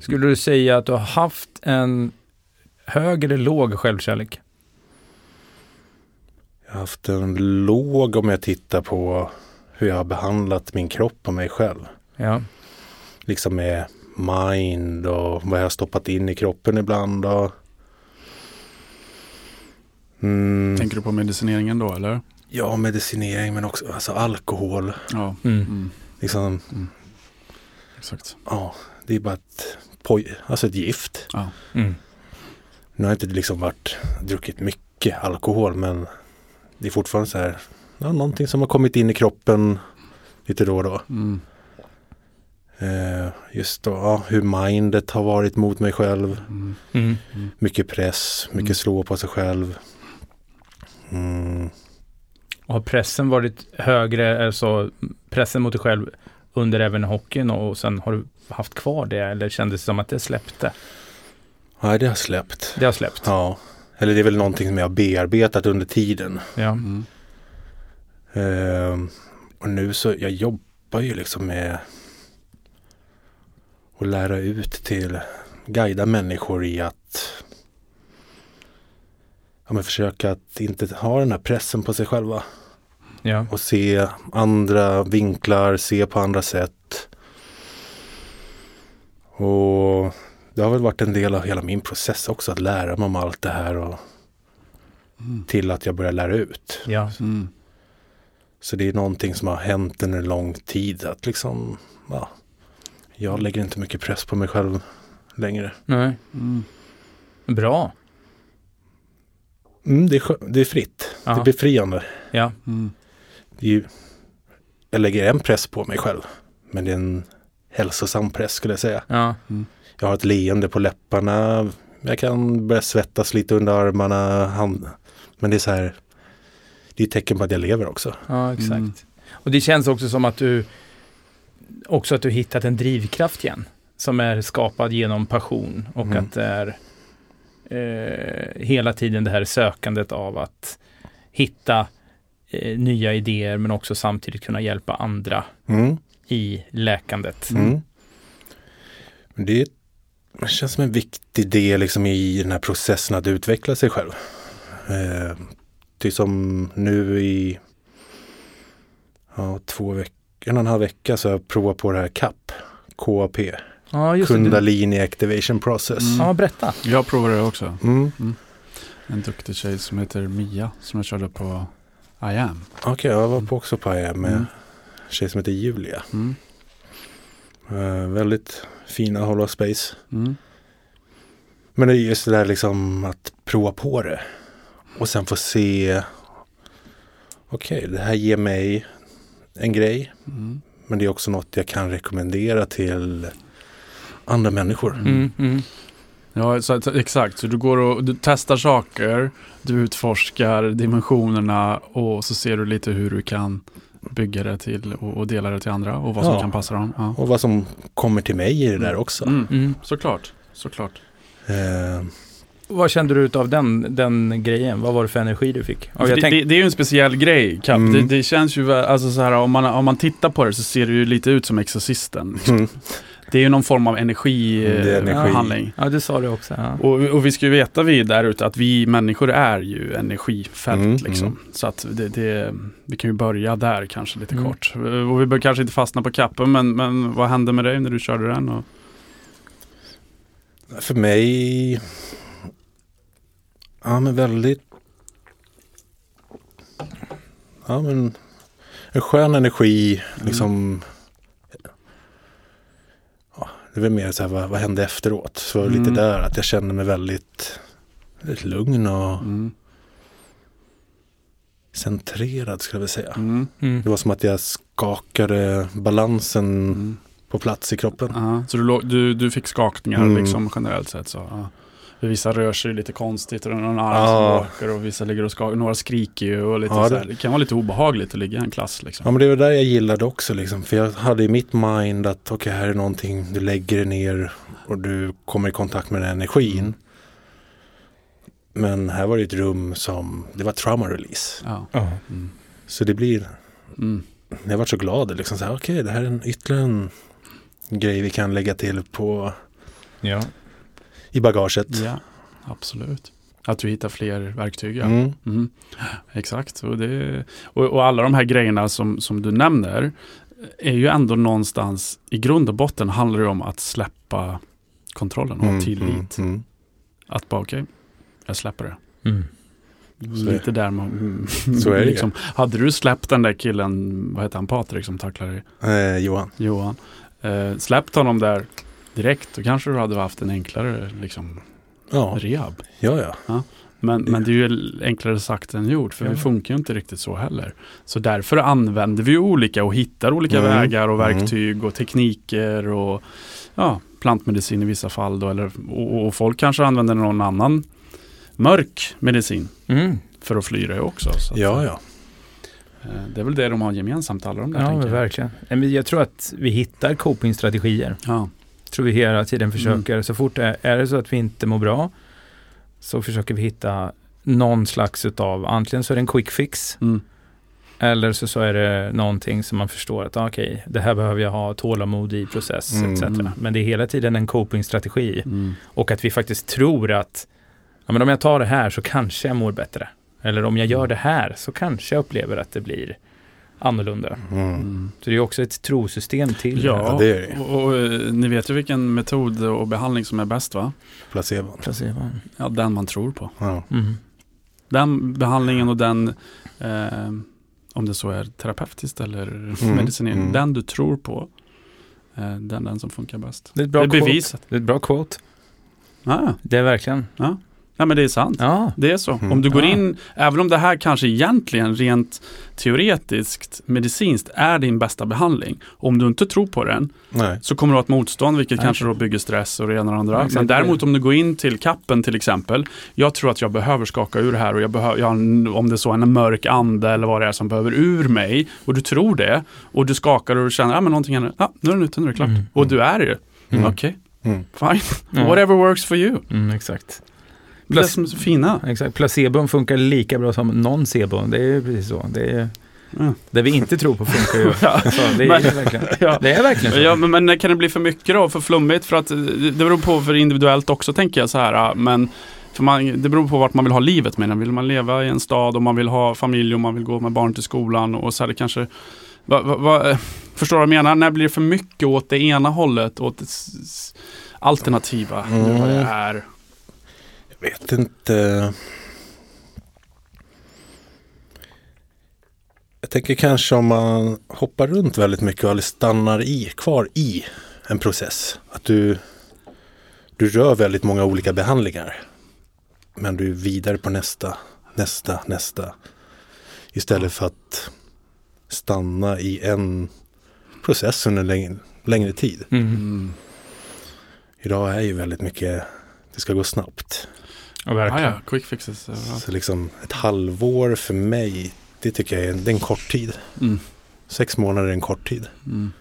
Skulle du säga att du har haft en hög eller låg självkärlek? Jag har haft en låg om jag tittar på hur jag har behandlat min kropp och mig själv. Ja. Liksom med mind och vad jag har stoppat in i kroppen ibland. Och, mm, Tänker du på medicineringen då eller? ja, medicinering men också alltså alkohol. Ja, Mm. mm, Liksom, exakt. ja, det är bara ett, poj, alltså ett gift. Ja. Mm. Nu har jag inte liksom varit, druckit mycket alkohol men det är fortfarande så här, ja, någonting som har kommit in i kroppen lite då och då. Mm, Eh, just då, ja, hur mindet har varit mot mig själv. mm, Mm. Mycket press, mycket Mm. slå på sig själv. Mm. Och har pressen varit högre, alltså pressen mot dig själv under även hockeyn och sen har du haft kvar det eller kändes det som att det släppte? Nej, det har släppt. Det har släppt? Ja, eller det är väl någonting som jag har bearbetat under tiden. Ja. mm, Eh, och nu så, jag jobbar ju liksom med att lära ut till, guida människor i att ja, men försöka att inte ha den här pressen på sig själva. Ja. och se andra vinklar, se på andra sätt. Och det har väl varit en del av hela min process också att lära mig om allt det här och mm, till att jag börjar lära ut. Ja. mm. Så det är någonting som har hänt under lång tid. Att liksom, ja, jag lägger inte mycket press på mig själv längre. Nej. Mm. Bra. Mm, det, är, det är fritt. Det Ja. är befriande. Ja. Mm. Det är ju, jag lägger en press på mig själv. Men det är en hälsosam press skulle jag säga. Ja. Jag har ett leende på läpparna. Jag kan börja svettas lite under armarna. Hand. Men det är så här. Det är ett tecken på att jag lever också. Ja, exakt. Mm. Och det känns också som att du också att du hittat en drivkraft igen. Som är skapad genom passion och Mm. att det är eh, hela tiden det här sökandet av att hitta eh, nya idéer men också samtidigt kunna hjälpa andra Mm. i läkandet. Mm. Men det, det känns som en viktig del liksom i den här processen att utveckla sig själv. Eh, det som nu i ja, två veckor, en och en halv vecka så har jag provat på det här CAP. KAP. Ja, just det. Kundalini Activation Process. Mm. Ja, berätta. Jag provade det också. Mm. En duktig tjej som heter Mia som jag körde på I am. Okej, jag var på också på IAM med Mm. en tjej som heter Julia. Mm. Eh, väldigt fina Hollow Space. Mm. Men det är just det där liksom att prova på det. Och sen få se. Okej, det här ger mig en grej. Mm. Men det är också något jag kan rekommendera till andra människor. Mm, mm. Ja, så, så, exakt. Så du går och du testar saker, du utforskar dimensionerna och så ser du lite hur du kan bygga det till och, och dela det till andra och vad som Ja. kan passa dem. Ja. Och vad som kommer till mig i det där också. Mm. Mm. Såklart, såklart. Eh, Vad kände du av den, den grejen? Vad var det för energi du fick? Jag det, tänk- det, det är ju en speciell grej, Cap. Mm. Det, det känns ju, alltså så här, om man, om man tittar på det så ser det ju lite ut som Exorcisten. liksom. mm. Det är ju någon form av är energi. energihandling. ja, det sa du också. Ja. Och, och vi ska ju veta vi där ute att vi människor är ju energifält Mm, liksom. mm. Så att det, det, vi kan ju börja där kanske lite Mm. kort. Och vi bör kanske inte fastna på kappen men, men vad hände med dig när du körde den? Och, För mig. Ja men väldigt. Ja men. En skön energi. Liksom. Ja, det väl mer så här vad, vad hände efteråt. Så Mm. lite där att jag kände mig väldigt. Väldigt lugn och mm, centrerad skulle jag vilja säga. mm, Mm. Det var som att jag skakade balansen mm. på plats i kroppen. Ja, så du, du, du fick skakningar Mm. liksom generellt sett så? Ja. För Vissa rör sig lite konstigt och någon arm Ja. som åker och vissa ligger och skakar. Några skriker ju och lite Ja, så det- här. Det kan vara lite obehagligt att ligga i en klass liksom. Ja men det var där jag gillade också liksom. För jag hade i mitt mind att okej här är någonting, du lägger det ner och du kommer i kontakt med den energin. Mm. Men här var det ett rum som, det var trauma release. Ja. Mm. Så det blir, Mm. jag var så glad liksom okej det här är en ytterligare en grej vi kan lägga till på, Ja. I bagaget. Ja, absolut. Att du hittar fler verktyg. Ja. Mm. Mm. Exakt. Och, det, och, och alla de här grejerna som, som du nämner är ju ändå någonstans, i grund och botten handlar det om att släppa kontrollen och ha Mm, tillit. mm, mm. Att bara okej, jag släpper det. Mm. Så Lite där man... Så är det. liksom, Hade du släppt den där killen, vad heter han, Patrik som tacklar dig? Eh, Johan. Johan. Eh, släppt honom där direkt, då kanske du hade haft en enklare liksom, Ja, rehab. ja, ja. Men, Det- men det är ju enklare sagt än gjort, för Ja. vi funkar ju inte riktigt så heller. Så därför använder vi olika och hittar olika Mm. vägar och Mm. verktyg och tekniker och ja, plantmedicin i vissa fall. Då, eller, och, och folk kanske använder någon annan mörk medicin Mm. för att fly det också. Så att, Ja, ja. eh, Det är väl det de har gemensamt, alla de där. Ja, men jag. verkligen. Men Jag tror att vi hittar copingstrategier. Ja. Tror vi hela tiden försöker. Så fort är, är det så att vi inte mår bra så försöker vi hitta någon slags utav, antingen så är det en quick fix Mm. eller så, så är det någonting som man förstår att ah, okej, det här behöver jag ha tålamod i process Mm. etc. Mm. Men det är hela tiden en copingstrategi Mm. och att vi faktiskt tror att ja, men om jag tar det här så kanske jag mår bättre. Eller om jag gör det här så kanske jag upplever att det blir annorlunda. Mm. Mm. Så det är också ett trosystem till Ja, det är det. och, och eh, ni vet ju vilken metod och behandling som är bäst va? Placebon. placebon. Ja, den man tror på. Ja. Mm. Den behandlingen och den, eh, Om det så är terapeutiskt eller medicinering. mm. Den du tror på. eh, Den, den som funkar bäst. Det är ett bra det är quote. bevisat. Det är ett bra quote. Ah, Det är verkligen. ja. Nej men det är sant. Ja. Det är så. Mm. Om du går Ja. in, även om det här kanske egentligen rent teoretiskt, medicinskt är din bästa behandling. Om du inte tror på den Nej. så kommer du ha ett motstånd vilket Nej. kanske då bygger stress och det ena och det andra. Exakt. Men däremot om du går in till kappen till exempel. Jag tror att jag behöver skaka ur det här och jag behöver, om det är så en mörk ande eller vad det är som behöver ur mig. Och du tror det och du skakar och du känner att ah, men någonting händer. Ja, nu är den ute, nu är det klart. Mm. Och du är det. Mm. Okej, Mm. fine. Ja. Whatever works for you. Mm, exakt. Det är det Plus- som är så fina. Exakt. Placebon funkar lika bra som nocebo. Det är ju precis så. Det är, Ja. det vi inte tror på funkar ju. Ja. Så det, är Men- ju verkligen, Ja. det är verkligen så. Ja, men, men kan det bli för mycket då, för flummigt? För att eh, det beror på för individuellt också tänker jag så här. ah, Men för man, det beror på vart man vill ha livet med den. Vill man leva i en stad och man vill ha familj och man vill gå med barn till skolan och så här det kanske va, va, va, eh, Förstår du vad jag menar? När blir det för mycket åt det ena hållet? Åt det alternativa? Mm. Det är. Vet inte. Jag tänker kanske om man hoppar runt väldigt mycket eller stannar i, kvar i en process. Att du, du rör väldigt många olika behandlingar. Men du är vidare på nästa, nästa, nästa. Istället för att stanna i en process under längre, längre tid. Mm. Idag är ju väldigt mycket, det ska gå snabbt. Ja, Ah, verkligen. ja, quick fixes. ja. Så liksom ett halvår för mig, det tycker jag är, det är en kort tid. Mm. Sex månader är en kort tid. Mm.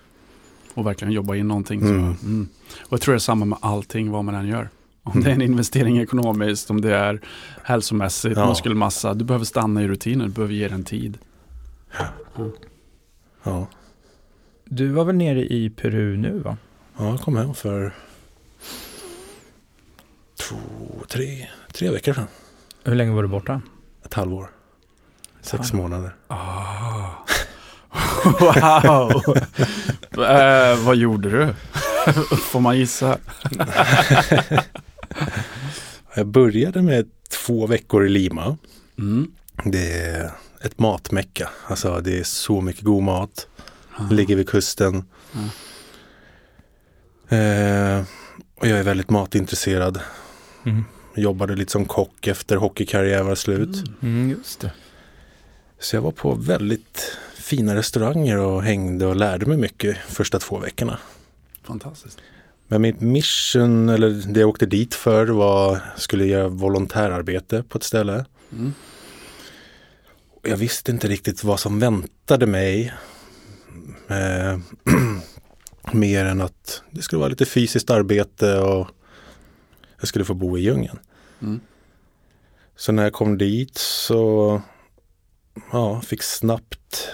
Och verkligen jobba in någonting. Mm. Så, mm. Och jag tror det är samma med allting vad man än gör. Om det är en investering ekonomiskt, om det är hälsomässigt, Ja. muskelmassa. Du behöver stanna i rutinen, du behöver ge den tid. Ja, Du var väl nere i Peru nu va? ja jag kom hem för två, tre, tre veckor sedan. Hur länge var du borta? Ett halvår. Sex halvår. månader. Ah. wow! eh, vad gjorde du? Får man gissa? Jag började med två veckor i Lima. Mm. Det är ett matmecka. Alltså det är så mycket god mat. Ah. Ligger vid kusten. Mm. Eh, och jag är väldigt matintresserad. Mm. Jobbade lite som kock efter hockeykarriär var slut. Mm. Mm, just det. Så jag var på väldigt fina restauranger och hängde och lärde mig mycket första två veckorna. Fantastiskt. Men mitt mission, eller det jag åkte dit för var, skulle göra volontärarbete på ett ställe. Mm. Jag visste inte riktigt vad som väntade mig. Eh, mer än att det skulle vara lite fysiskt arbete och jag skulle få bo i djungeln. Mm. Så när jag kom dit så ja, fick snabbt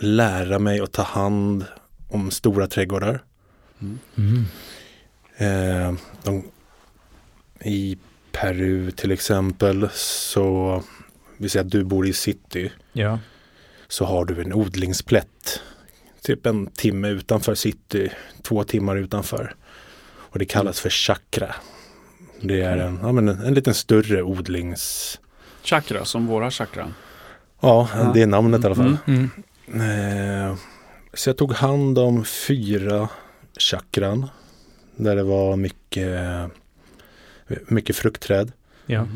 lära mig att ta hand om stora trädgårdar. Mm. Mm. Eh, de, I Peru till exempel så, vi säger att du bor i city, Ja. så har du en odlingsplätt. Typ en timme utanför city, två timmar utanför. Och det kallas för chakra. Det är en, ja, men en, en liten större odlings... Chakra, som våra chakran. Ja, Ja. det är namnet i alla fall. Mm. Mm. Eh, så jag tog hand om fyra chakran. Där det var mycket, mycket fruktträd. Ja.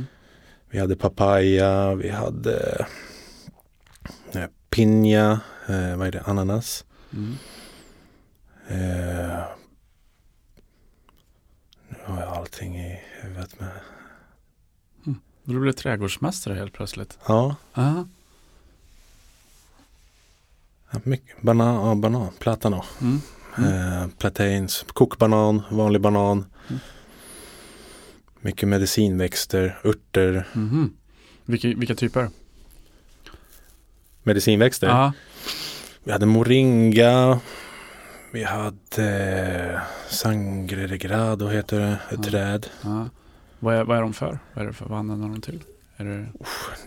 Vi hade papaya, vi hade eh, pinja, eh, vad är det, ananas. Mm. Eh, har jag allting i huvudet med. Du blev trädgårdsmästare helt plötsligt. Ja, Ah. mycket. Banan, ja, banan, platano. Mm. Mm. Eh, plantains, kokbanan, vanlig banan. Mm. Mycket medicinväxter, örter. Mhm. Vilka, vilka typer? Medicinväxter. Ja. Vi hade moringa. Vi hade sangre de grado heter det, ett Ja. träd. ja. Vad, är, vad är de för? Vad är det för? Vad använder de till? Är det...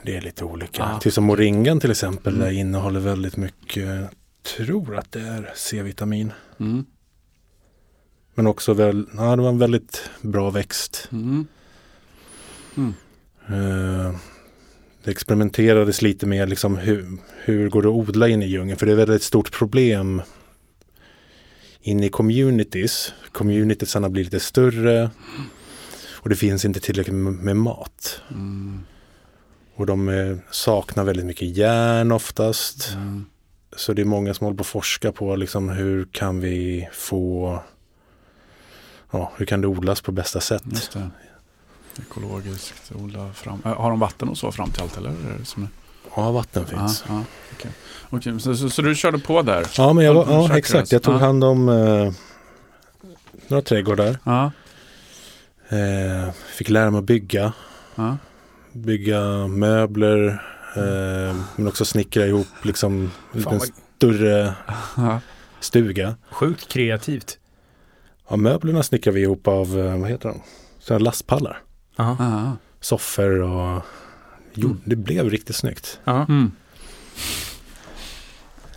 Det är lite olika. Ah. Till som moringan till exempel, Mm. innehåller väldigt mycket, tror att det är C-vitamin. Mm. Men också väl, ja det var en väldigt bra växt. Mm. Eh, det experimenterades lite med liksom hur, hur går det att odla in i djungeln? För det är väldigt stort problem inne i communities. Communitiesarna blir lite större och det finns inte tillräckligt med, mat. Mm. Och de eh, saknar väldigt mycket järn oftast. Mm. Så det är många som håller på att forska på liksom hur kan vi få Ja, hur kan det odlas på bästa sätt? Ekologiskt odla fram. Har de vatten och så fram till allt eller? Är det som är... Ja, vatten finns. Ja, ja, okej. Okej, så, så, så du körde på där? Ja, men jag var, ja exakt. alltså. Jag tog Ja. hand om eh, några trädgårdar. Ja, Eh, fick lära mig att bygga. ja. Bygga möbler. Eh, men också snickra ihop liksom en Fan, liten vad större ja. stuga. sjukt kreativt. Ja, möblerna snickrar vi ihop av, eh, vad heter de? Sådana lastpallar. Ja. Soffor och jo, Mm. det blev riktigt snyggt. Ja. Mm.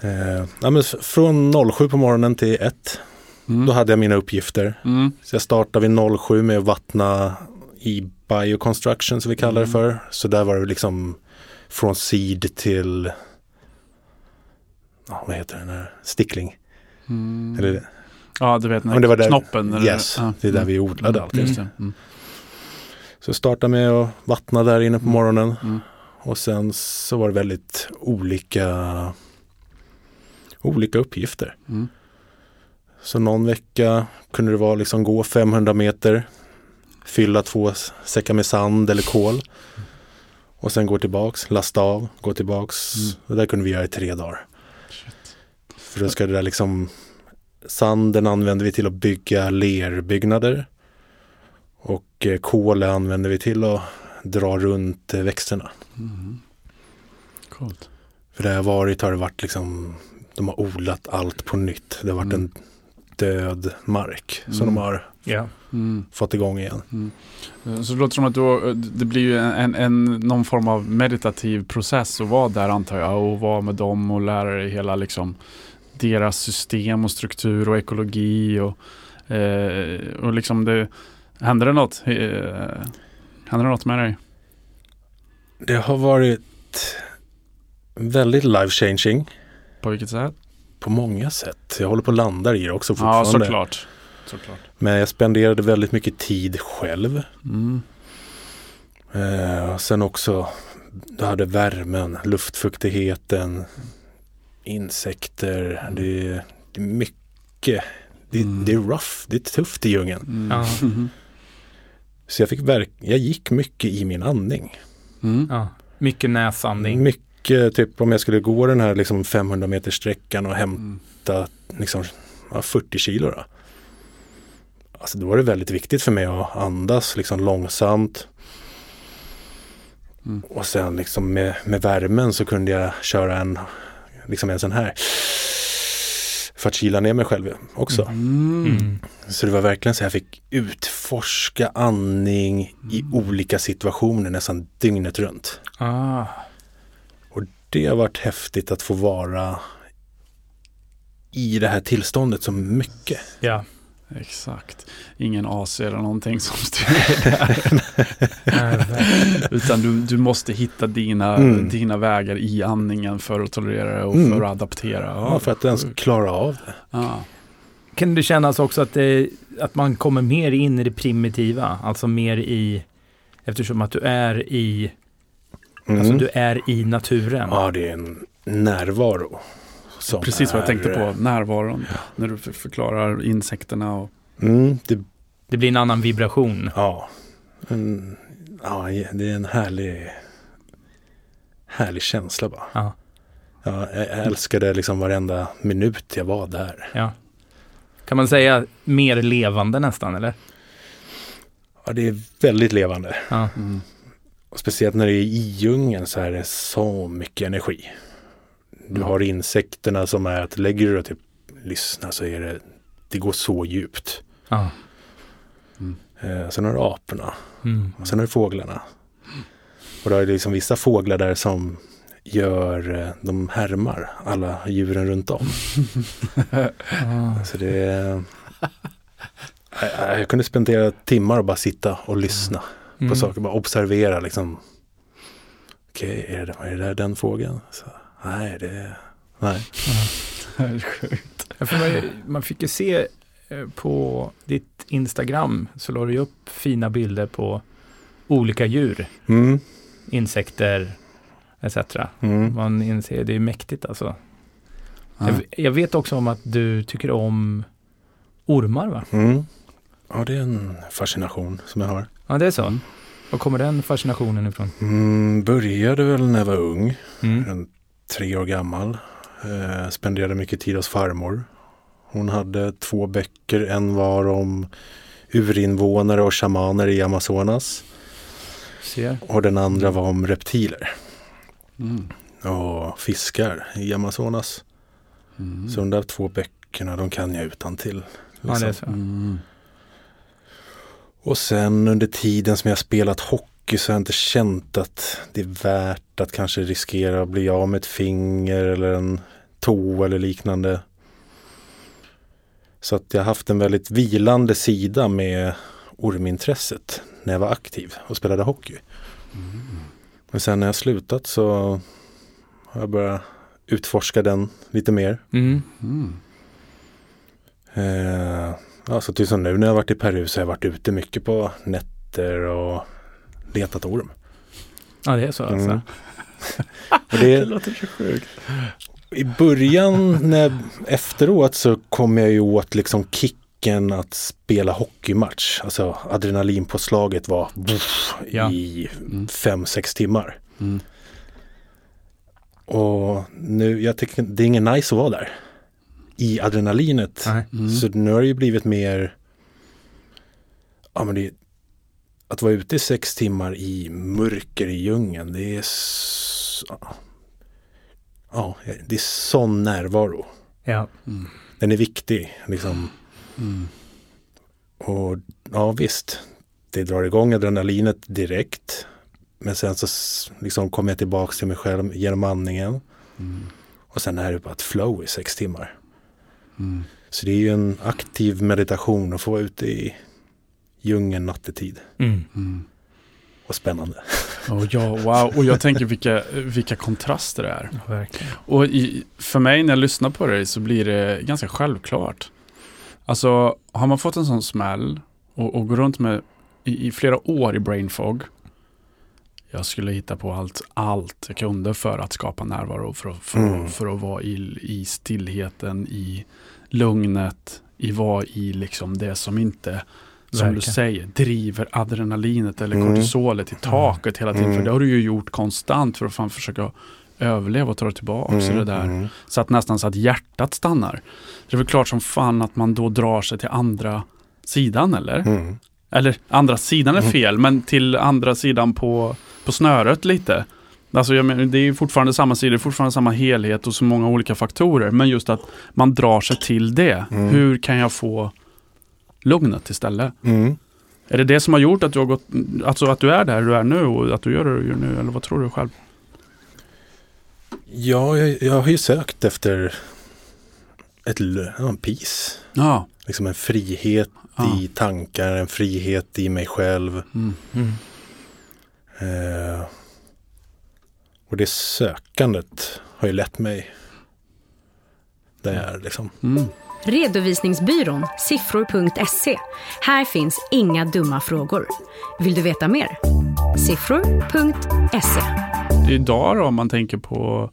Eh, ja, men från 07 på morgonen till 1. Mm. Då hade jag mina uppgifter. Mm. Så jag startade vid 07 med att vattna i bioconstruction som vi kallar det Mm. för. Så där var det liksom från seed till ja, vad heter den här, stickling. Mm. Eller, Ja, du vet Men det var där- knoppen. eller- yes, ja. det är där Mm. vi odlade allt. Just det. Mm. Så jag startade med att vattna där inne på Mm. morgonen. Mm. Och sen så var det väldigt olika, olika uppgifter. Mm. Så någon vecka kunde det vara liksom gå 500 meter, fylla två säckar med sand eller kol och sen gå tillbaks, lasta av, gå tillbaks. Mm. Det där kunde vi göra i tre dagar. Shit. För då ska det där liksom, sanden använder vi till att bygga lerbyggnader och eh, kolet använder vi till att dra runt eh, växterna. Mm. Coolt. För där jag varit har det varit liksom, de har odlat allt på nytt. Det har varit Mm. en död mark som Mm. de har Ja. Mm. fått igång igen. Mm. Så det låter som att du, det blir ju en, en, någon form av meditativ process att vara där antar jag och vara med dem och lära dig hela liksom deras system och struktur och ekologi och, eh, och liksom det Händer det något? Eh, händer det något med dig? Det har varit väldigt life changing På vilket sätt? på många sätt. Jag håller på att landa i det också Ja, fortfarande. såklart. såklart. Men jag spenderade väldigt mycket tid själv. Mm. Eh, och sen också, du hade värmen, luftfuktigheten, insekter. Det, är- det är mycket. Det, Mm. det är rough, det är tufft i djungeln. Mm. Så jag fick verk, jag gick mycket i min andning. Mm. Ja. Mycket näsandning. Mycket, typ om jag skulle gå den här liksom 500 meter sträckan och Mm. hämta liksom, ja, 40 kilo. Då. Alltså då var det väldigt viktigt för mig att andas liksom långsamt. Mm. Och sen liksom med, med värmen så kunde jag köra en, liksom en sån här. För att kyla ner mig själv också. Mm. Mm. Så det var verkligen så jag fick utforska andning i Mm. olika situationer nästan dygnet runt. Ah. Det har varit häftigt att få vara i det här tillståndet så mycket. Ja. Exakt. Ingen AC eller någonting som styr Nej, Utan du, du måste hitta dina, Mm. dina vägar i andningen för att tolerera det och Mm. för att adaptera. Ja, för att ens klara av det. Ja. Kan det kännas också att, det, att man kommer mer in i det primitiva? Alltså mer i, eftersom att du är i, Mm. alltså du är i naturen. Ja, det är en närvaro. Som Precis vad jag tänkte på, närvaron. När du för- förklarar insekterna och Mm, det, Det blir en annan vibration. ja. En, ja, det är en härlig, härlig känsla bara. Ja. Ja, jag jag älskade liksom varenda minut jag var där. Ja. Kan man säga mer levande nästan, eller? Ja, det är väldigt levande. Ja. mm. Och speciellt när det är i djungeln så är det så mycket energi. Du Mm. har insekterna som är att lägger du dig typ lyssna så är det, det går så djupt. Ja. Eh, sen har du aporna Mm. och sen har du fåglarna. Och då är det liksom vissa fåglar där som gör, eh, de härmar alla djuren runt om. Ah. Så det är, jag, jag kunde spendera timmar och bara sitta och lyssna Mm. på saker, bara observera liksom okej, är, det, är det där den fågeln? Så, nej, det, nej. Ja, för man, man fick ju se eh, på ditt Instagram så la du upp fina bilder på olika djur, Mm, insekter etc. mm. Man inser, det är mäktigt alltså. Ja. Jag, jag vet också om att du tycker om ormar va? Mm. Ja, det är en fascination som jag har. Ja, det är så. Var kommer den fascinationen ifrån? Mm, började väl när jag var ung, Mm. en tre år gammal. Eh, spenderade mycket tid hos farmor. Hon hade två böcker, en var om urinvånare och shamaner i Amazonas. Ser. Och den andra var om reptiler Mm. och fiskar i Amazonas. Mm. Så de där två böckerna, de kan jag utan till. Ja, det är så. Mm. Och sen under tiden som jag spelat hockey så har jag inte känt att det är värt att kanske riskera att bli av med ett finger eller en tå eller liknande. Så att jag har haft en väldigt vilande sida med ormintresset när jag var aktiv och spelade hockey. Men sen när jag slutat så har jag börjat utforska den lite mer. Mm. Mm. Eh, ja, så typ som nu när jag varit i Peru så har jag varit ute mycket på nätter och letat orm. Ja, det är så alltså. Mm. Och det, låter så sjukt. I början, när, efteråt så kom jag ju åt liksom kicken att spela hockeymatch. Alltså adrenalinpåslaget var buff, Ja. i Mm. fem, sex timmar. Mm. Och nu, jag tycker det är ingen nice att vara där. I adrenalinet. Mm. Så nu har det ju blivit mer, ja men det, att vara ute i sex timmar i mörker i djungeln, det är, ja, det är sån närvaro. Ja. Mm. Den är viktig liksom. Mm. Och ja visst, det drar igång adrenalinet direkt. Men sen så liksom kommer jag tillbaka till mig själv genom andningen. Mm. Och sen är det bara ett flow i sex timmar. Mm. Så det är ju en aktiv meditation att få vara ute i djungeln nattetid. Mm. Mm. Och spännande. Och ja, wow. Och jag tänker vilka, vilka kontraster det är. Ja, verkligen. Och i, för mig när jag lyssnar på dig så blir det ganska självklart. Alltså, har man fått en sån smäll och, och går runt med i, i flera år i brain fog. Jag skulle hitta på allt, allt jag kunde för att skapa närvaro, för att, för, Mm. för att vara i, i stillheten, i lugnet, i vara i liksom det som inte, som du Verkligen. säger, driver adrenalinet eller Mm. kortisolet i taket hela tiden. Mm. För det har du ju gjort konstant för att fan försöka överleva och ta dig tillbaka Mm, det där. mm. Så att nästan så att hjärtat stannar. Det är väl klart som fan att man då drar sig till andra sidan eller? Mm. Eller andra sidan är Mm. fel, men till andra sidan på, på snöret lite. Alltså jag menar, det är fortfarande samma sida, fortfarande samma helhet och så många olika faktorer. Men just att man drar sig till det. Mm. Hur kan jag få lugnet istället? Mm. Är det det som har gjort att du har gått, alltså att du är där du är nu och att du gör det du gör nu? Eller vad tror du själv? Ja, jag, jag har ju sökt efter ett, en peace. Ja. Liksom en frihet Ja. i tankar, en frihet i mig själv. Mm. Mm. Eh, och det sökandet har ju lett mig där jag är liksom. Mm. Redovisningsbyrån siffror.se. Här finns inga dumma frågor. Vill du veta mer? Siffror.se. Idag då om man tänker på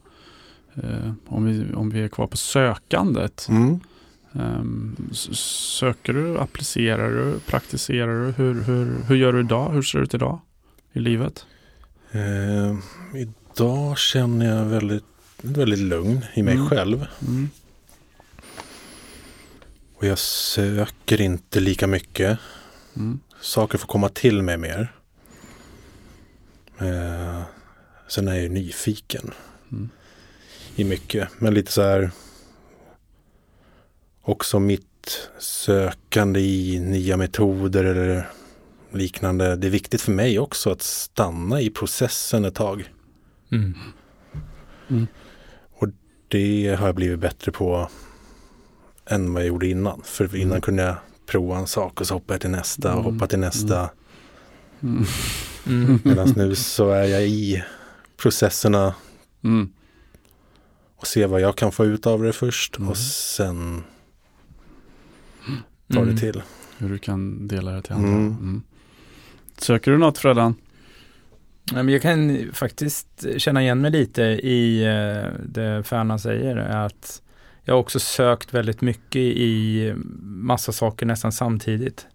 eh, om, vi, om vi är kvar på sökandet. Mm. Ehm, söker du, applicerar du, praktiserar du? Hur, hur, hur gör du idag? Hur ser det ut idag i livet? Eh, idag känner jag väldigt, väldigt lugn i mig Mm. själv. Mm. Och jag söker inte lika mycket. Mm. Saker får komma till mig mer. Eh, sen är jag ju nyfiken Mm. i mycket. Men lite så här. Också mitt sökande i nya metoder eller liknande. Det är viktigt för mig också att stanna i processen ett tag. Mm. Det har jag blivit bättre på än vad jag gjorde innan. För innan Mm. kunde jag prova en sak och så hoppade jag till nästa och Mm. hoppa till nästa. Mm. Mm. Medan nu så är jag i processerna Mm. och se vad jag kan få ut av det först Mm. och sen ta Mm. det till. Hur du kan dela det till andra. Mm. Mm. Söker du något men jag kan faktiskt känna igen mig lite i eh, det Färna säger. Att jag har också sökt väldigt mycket i massa saker nästan samtidigt.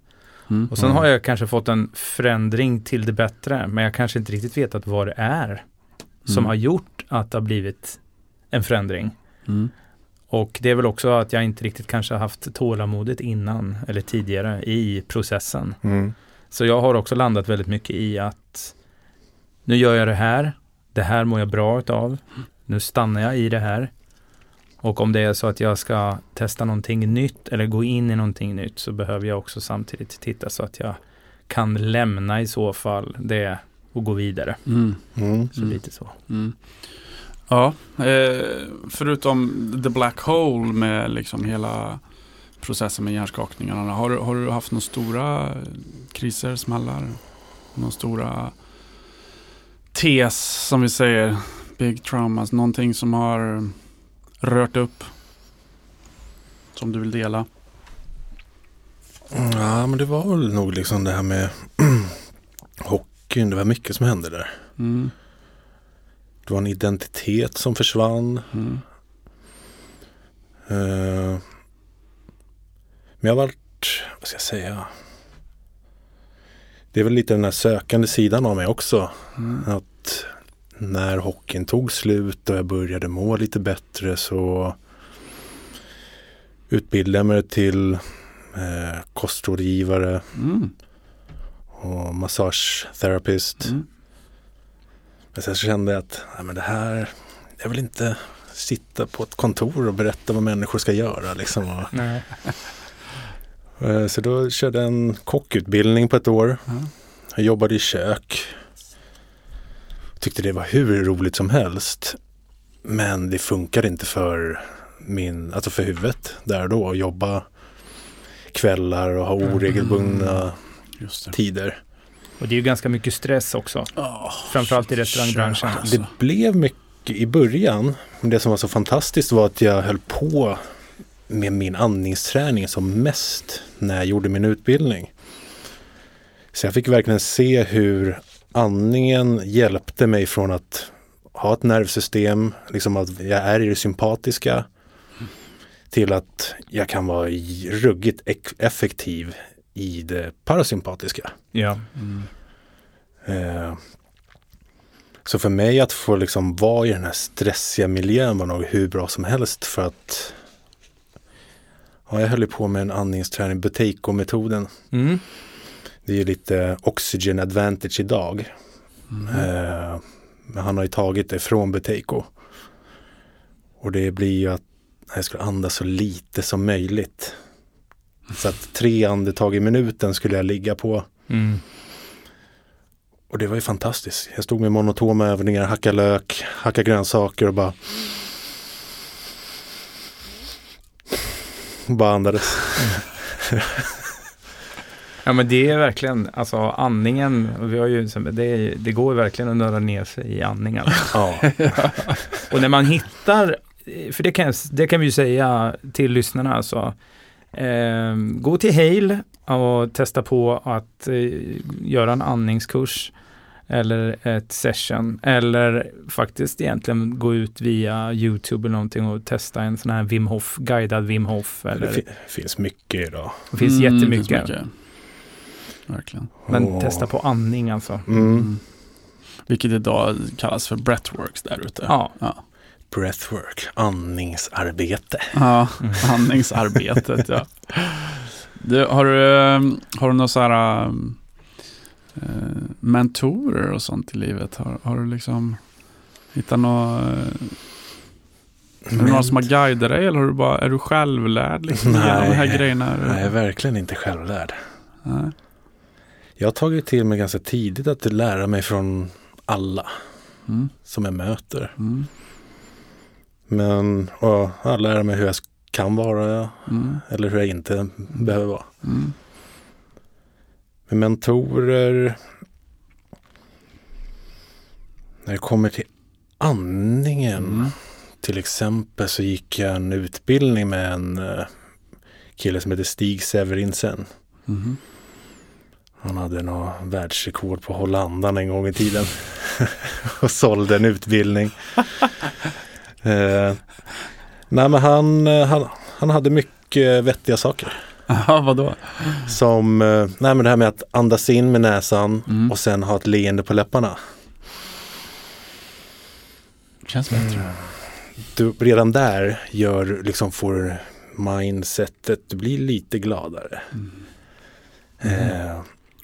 Mm. Och sen Mm. har jag kanske fått en förändring till det bättre. Men jag kanske inte riktigt vetat vad det är som Mm. har gjort att det har blivit en förändring. Mm. Och det är väl också att jag inte riktigt kanske har haft tålamodet innan eller tidigare i processen. Mm. Så jag har också landat väldigt mycket i att nu gör jag det här. Det här mår jag bra utav. Nu stannar jag i det här. Och om det är så att jag ska testa någonting nytt eller gå in i någonting nytt så behöver jag också samtidigt titta så att jag kan lämna i så fall det och gå vidare. Mm. Mm. Så Mm. lite så. Mm. Ja, eh, förutom The Black Hole med liksom hela processen med hjärnskakningarna. Har, du- har du haft några stora kriser, smällar? Några stora TS som vi säger, big traumas, någonting som har rört upp? Som du vill dela? Ja, men det var väl nog liksom det här med hockeyn. Det var mycket som hände där. Mm. Det var en identitet som försvann. Mm. Eh, Men jag har varit, vad ska jag säga? Det är väl lite den här sökande sidan av mig också. Mm. Att när hockeyn tog slut och jag började må lite bättre så utbildade jag mig till eh, kostrådgivare Mm. och massagetherapist. Mm. Men sen så kände jag att nej, men det här, jag vill inte sitta på ett kontor och berätta vad människor ska göra. Liksom. Eh, så då körde jag en kockutbildning på ett år. Ja. Jag jobbade i kök. Tyckte det var hur roligt som helst. Men det funkade inte för min, alltså för huvudet där och då. Att jobba kvällar och ha oregelbundna Just det. tider. Och det är ju ganska mycket stress också. Oh, Framförallt i restaurangbranschen. Alltså. Det blev mycket i början. Men det som var så fantastiskt var att jag höll på med min andningsträning som mest när jag gjorde min utbildning. Så jag fick verkligen se hur andningen hjälpte mig från att ha ett nervsystem, liksom att jag är i det sympatiska, till att jag kan vara ruggigt effektiv i det parasympatiska. Ja. Mm. Eh, Så för mig att få liksom vara i den här stressiga miljön var nog hur bra som helst för att ja, jag höll på med en andningsträning, Buteiko-metoden. Mm. Det är ju lite oxygen advantage idag. Mm. Eh, Men han har ju tagit det från Buteiko. Och det blir ju att jag skulle andas så lite som möjligt. Så att tre andetag i minuten skulle jag ligga på. Mm. Och det var ju fantastiskt. Jag stod med monotoma övningar, hacka lök, hacka grönsaker och bara bara andades. Ja men det är verkligen, alltså andningen, vi har ju, det, det går verkligen att nörda ner sig i andningen. Ja, Och när man hittar, för det kan, det kan vi ju säga till lyssnarna alltså. Eh, gå till Hale och testa på att eh, göra en andningskurs eller ett session eller faktiskt egentligen gå ut via YouTube eller någonting och testa en sån här Wim Hof, guidad Wim Hof det eller fi- finns mycket idag. det finns Mm, jättemycket. det finns mycket. Verkligen. Men Och- testa på andning alltså. Mm. Mm. Vilket idag kallas för breathworks där ute. Ja. Ja, Breathwork, andningsarbete. ja Mm. andningsarbetet. ja. Du, har, du, eh, har du några så här eh, mentorer och sånt i livet? Har, har du liksom hittat några, eh, är det några som har guidat dig eller har du bara, är du självlärd liksom, Nej. genom de här grejerna? Nej, jag är verkligen inte självlärd. Nej. Jag har tagit till mig ganska tidigt att lära mig från alla Mm. som jag möter. Mm. Men och, ja, lära mig hur jag kan vara Mm. eller hur jag inte behöver vara. Mm. Med mentorer. När det kommer till andningen Mm. till exempel så gick jag en utbildning med en eh, kille som heter Stig Severinsen. Mhm. Han hade något världsrekord på att hålla andan en gång i tiden. och sålde en utbildning. eh, nej men han, eh, han, han hade mycket vettiga saker. Ja, vadå? Som eh, nej men det här med att andas in med näsan Mm. och sen ha ett leende på läpparna. Känns bättre. Du, redan där gör, liksom får mindsetet, du blir lite gladare. Eh,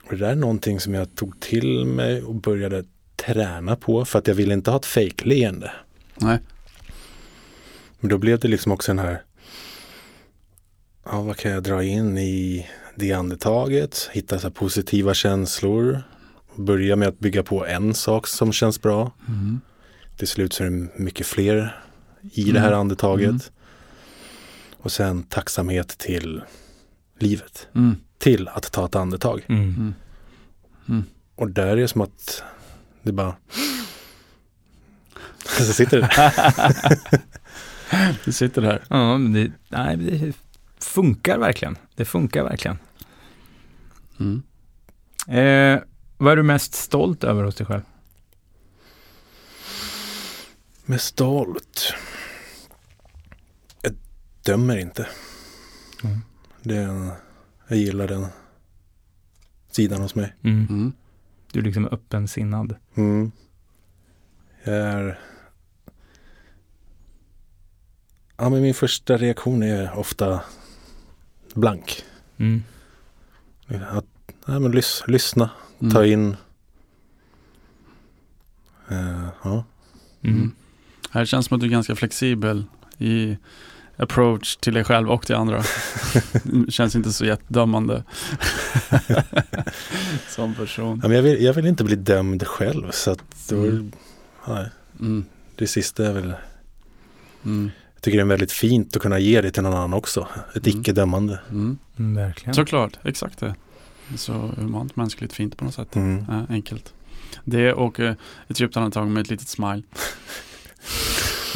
och det där är någonting som jag tog till mig och började träna på för att jag ville inte ha ett fejkleende. Nej. Men då blev det liksom också den här, ja vad kan jag dra in i det andetaget, hitta så positiva känslor, börja med att bygga på en sak som känns bra. Mm. Till slut så är det mycket fler i det här Mm. andetaget. Mm. Och sen tacksamhet till livet. Mm. Till att ta ett andetag. Mm. Och där är det som att det bara... Så sitter det. Du sitter där. Ja, men det, nej, det funkar verkligen. Det funkar verkligen. Mm. Eh, vad är du mest stolt över hos dig själv? Med stolt. Jag dömer inte. Mm. Det är, jag gillar den sidan hos mig. Mm. Du är liksom öppensinnad. Mm. Jag är... Ja, men min första reaktion är ofta blank. Mm. Att, nej, men lys, lyssna, Mm. ta in. Eh, ja. Mm. Det känns som att du är ganska flexibel i approach till dig själv och till andra. känns inte så jättedömande. Som person. Ja, men jag, vill, jag vill inte bli dömd själv så att då, Mm. nej, Mm. det sista är väl Mm. Jag tycker det är väldigt fint att kunna ge det till någon annan också. Ett Mm. icke-dömande. Mm. Mm, verkligen. Såklart, exakt det. Det är Så humant, mänskligt, fint på något sätt. Mm. Ja, enkelt. Det och eh, ett djupt andetag med ett litet smile.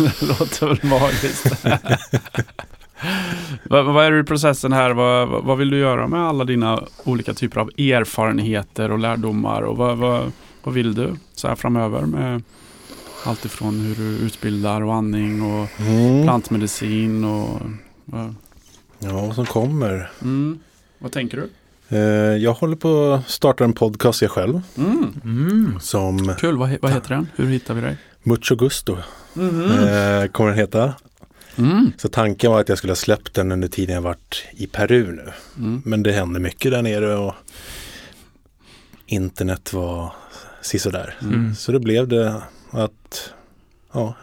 det låter väl magiskt. vad, vad är du i processen här? Vad, vad- vill du göra med alla dina olika typer av erfarenheter och lärdomar? Och vad, vad, vad vill du så här framöver med allt ifrån hur du utbildar och andning och Mm. plantmedicin och vad, Ja, vad som kommer. mm. vad tänker du? Eh, jag håller på att starta en podcast jag själv. Mm. Mm. Som Kul, vad, he- vad heter den? Hur hittar vi dig? Mucho Gusto eh, kommer den heta. Mm. Så tanken var att jag skulle ha släppt den under tiden jag varit i Peru nu. Mm. Men det hände mycket där nere och internet var sisådär. Mm. Så då blev det att ja,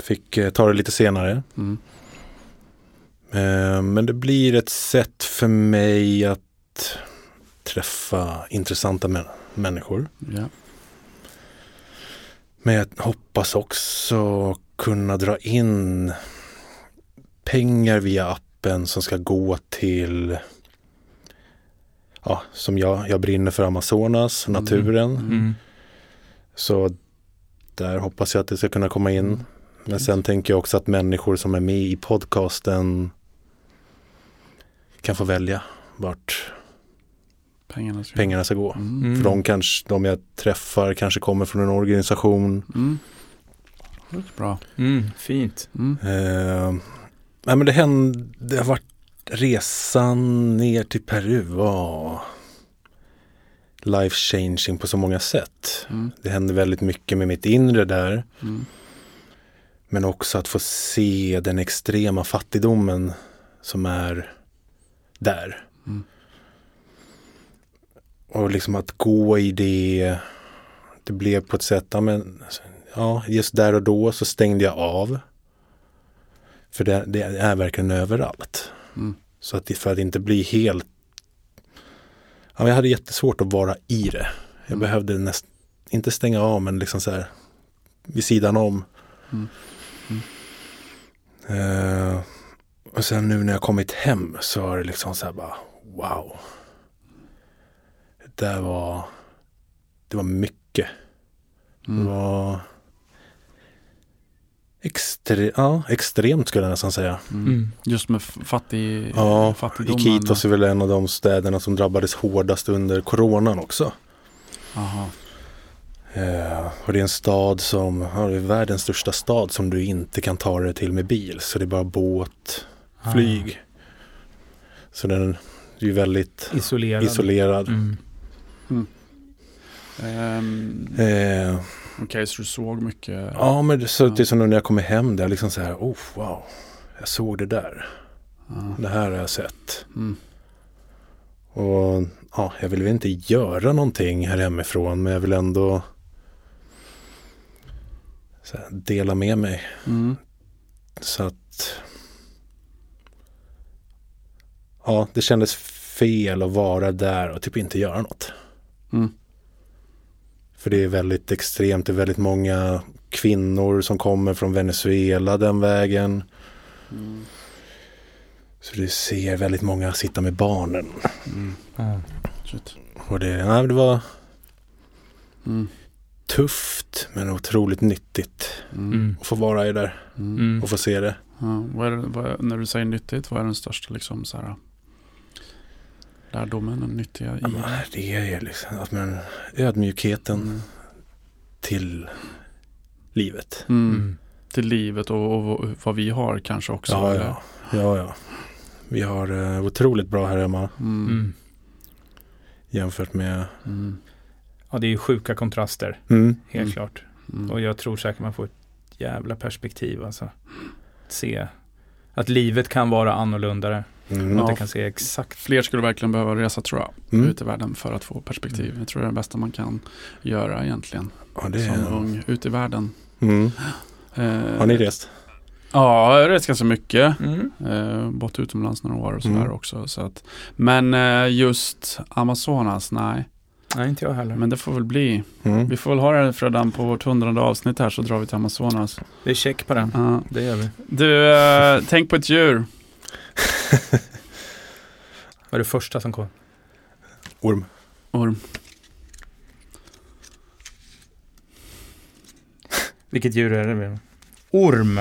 fick eh, ta det lite senare. Mm. Eh, Men det blir ett sätt för mig att träffa intressanta män- människor. Ja. Men jag hoppas också kunna dra in pengar via appen som ska gå till Ja, som jag, jag brinner för Amazonas, Mm. naturen. Mm. Så där hoppas jag att det ska kunna komma in. Men sen tänker jag också att människor som är med i podcasten kan få välja vart Pengarna ska pengarna ska gå. Mm. Mm. För de, kanske, de jag träffar kanske kommer från en organisation. Mm. Det låter bra. Mm. Fint. Mm. Eh, nej men det hände, det har varit resan ner till Peru var life changing på så många sätt. Mm. Det hände väldigt mycket med mitt inre där. Mm. Men också att få se den extrema fattigdomen som är där. Mm. Och liksom att gå i det, det blev på ett sätt, ja, men, ja just där och då så stängde jag av. För det, det är verkligen överallt. Mm. Så att det, för att inte bli helt, ja, jag hade jättesvårt att vara i det. Jag Mm. behövde nästan, inte stänga av men liksom så här vid sidan om. Mm. Eh, och sen nu när jag kommit hem så har det liksom så här bara wow. Det var, det var mycket. Det Mm. var extre ja, extremt skulle jag nästan säga. Mm. Mm. Just med fattig, Ja, fattigdomen. Iquitos är väl en av de städerna som drabbades hårdast under coronan också. Aha. Eh, och det är en stad som, ja, det är världens största stad som du inte kan ta dig till med bil. Så det är bara båt, Ah. flyg. Så den är ju väldigt Isolerad. isolerad. Mm. Ehm, Eh, Okej, så du såg mycket? ja, men det, så Ja. det är som när jag kommer hem där, liksom så här, oh wow, jag såg det där. Ja. Det här har jag sett. Mm. Och ja, jag vill väl inte göra någonting här hemifrån, men jag vill ändå här, dela med mig. Mm. Så att ja, det kändes fel att vara där och typ inte göra något. Mm. För det är väldigt extremt, det är väldigt många kvinnor som kommer från Venezuela den vägen. Mm. Så du ser väldigt många sitta med barnen. Mm. Och det, nej, det var Mm. tufft men otroligt nyttigt Mm. Mm. att få vara i där Mm. Och få se det. Ja, vad är, vad är, när du säger nyttigt, vad är den största liksom, så här, lärdomen och nyttiga i Ja, Det är liksom att man, ödmjukheten Mm. till livet. Mm. Mm. Till livet och, och vad vi har kanske också. Ja, ja, ja, ja. Vi har eh, otroligt bra här hemma Mm. Mm. jämfört med Mm. Ja, det är ju sjuka kontraster, mm. helt Mm. klart. Mm. Och jag tror säkert man får ett jävla perspektiv alltså. Se att livet kan vara annorlunda. Mm. Att Ja. det kan se exakt. Fler skulle verkligen behöva resa tror jag, Mm. ut i världen för att få perspektiv. Jag tror det är det bästa man kan göra egentligen. Ja, det Som är... ung, ut i världen. mm. Eh, Har ni rest? Ja, jag har rest ganska mycket. Mm. Eh, bott utomlands några år och sådär Mm. också. Så att, men eh, just Amazonas, nej. Nej, inte jag heller. Men det får väl bli. Mm. Vi får väl ha det Fredan på vårt hundrade avsnitt här så drar vi till Amazonas. Det är check på den. Ja. Det gör vi. Du, eh, tänk på ett djur. Vad är det första som kom? Orm. Orm. Vilket djur är det? Orm.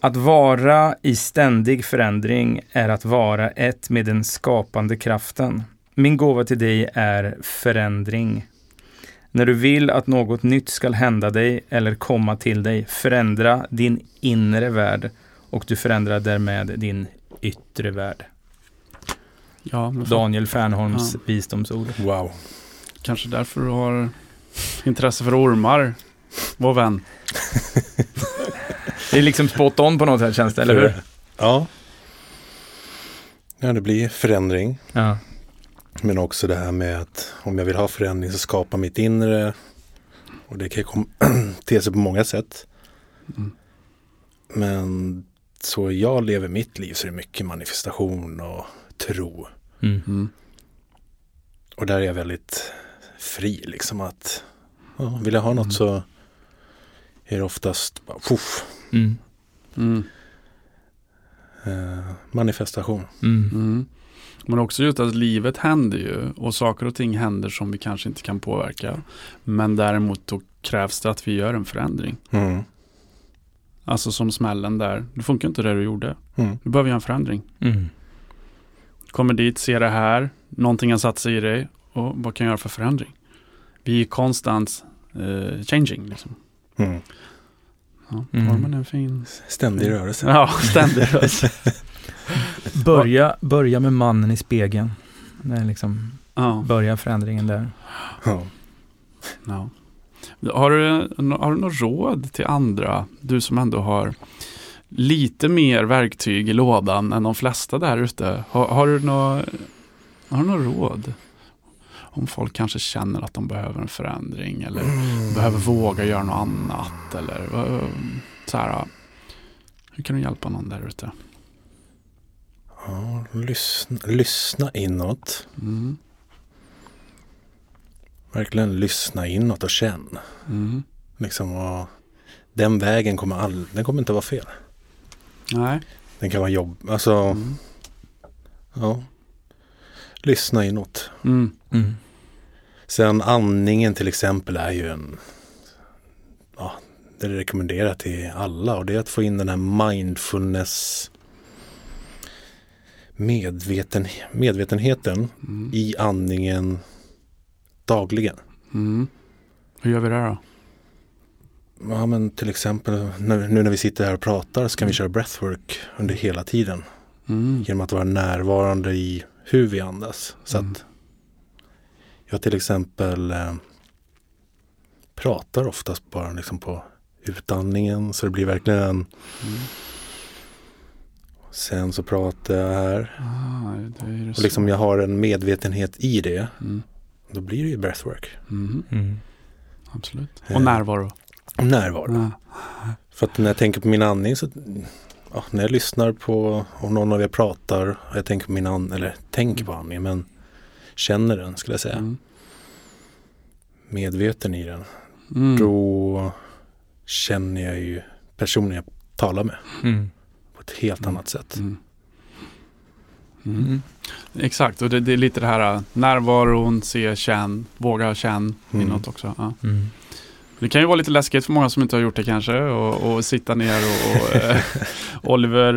Att vara i ständig förändring är att vara ett med den skapande kraften. Min gåva till dig är förändring. När du vill att något nytt ska hända dig eller komma till dig, förändra din inre värld och du förändrar därmed din yttre värld. Ja, Daniel Fernholms Ja. visdomsord. Wow. kanske därför du har intresse för ormar. Vår vän. Det är liksom spot on på något sätt känns det, eller hur? Ja. Ja, det blir förändring. Ja. Men också det här med att om jag vill ha förändring så skapa mitt inre. Och det kan ju te sig på många sätt. Mm. Men så jag lever mitt liv så är det mycket manifestation och tro. Mm. Mm. Och där är jag väldigt fri liksom att ja, vill jag ha något Mm. så är det oftast bara, puff, Mm. Mm. eh, manifestation. Mm. Mm. Men också just att livet händer ju och saker och ting händer som vi kanske inte kan påverka. Men däremot då krävs det att vi gör en förändring. Mm. Alltså som smällen där. Det funkar inte det du gjorde. Mm. Du behöver göra en förändring. Mm. Kommer dit, ser det här. Någonting har satt sig i dig. Och vad kan jag göra för förändring? Vi är konstant eh, changing. Liksom. Mm. Ja, Mm. Ormen är en fin. Ständig rörelse. Ja, ständig rörelse. Börja, börja med mannen i spegeln. Det liksom, ja. börja förändringen där. Ja. Ja. Har, du, har du något råd till andra? Du som ändå har lite mer verktyg i lådan än de flesta där ute. Har, har, du något, har du något råd? Om folk kanske känner att de behöver en förändring eller behöver våga göra något annat. Eller så här, hur kan du hjälpa någon där ute? Ja, lyssna, lyssna inåt. Mm. Verkligen lyssna inåt och känn. Mm. Liksom, och den vägen kommer, all, den kommer inte vara fel. Nej. Den kan vara jobb. Alltså, Mm. ja. Lyssna inåt. Mm. Mm. Sen andningen till exempel är ju en, ja, det rekommenderar till alla och det är att få in den här mindfulness medveten, medvetenheten Mm. i andningen dagligen. Mm. Hur gör vi det då? Ja men till exempel nu när vi sitter här och pratar så kan vi köra breathwork under hela tiden. Mm. Genom att vara närvarande i hur vi andas. Så Mm. att jag till exempel eh, pratar oftast bara liksom på utandningen så det blir verkligen en Mm. Sen så pratar jag här Ah, det är ju och liksom jag har en medvetenhet i det. Mm. Då blir det ju breathwork. Mm. Mm. Absolut. Eh. Och närvaro. Närvaro. Ja. För att när jag tänker på min andning så ja, när jag lyssnar på om någon av er pratar och jag tänker på min andning, eller tänker på andningen men känner den skulle jag säga. Mm. Medveten i den. Mm. Då känner jag ju personen jag talar med Mm. på ett helt Mm. annat sätt. Exakt, och det, det är lite det här äh, närvaron, se, känn, våga känn Mm. inåt också. Ja. Mm. Det kan ju vara lite läskigt för många som inte har gjort det kanske och, och sitta ner och, och eh, Oliver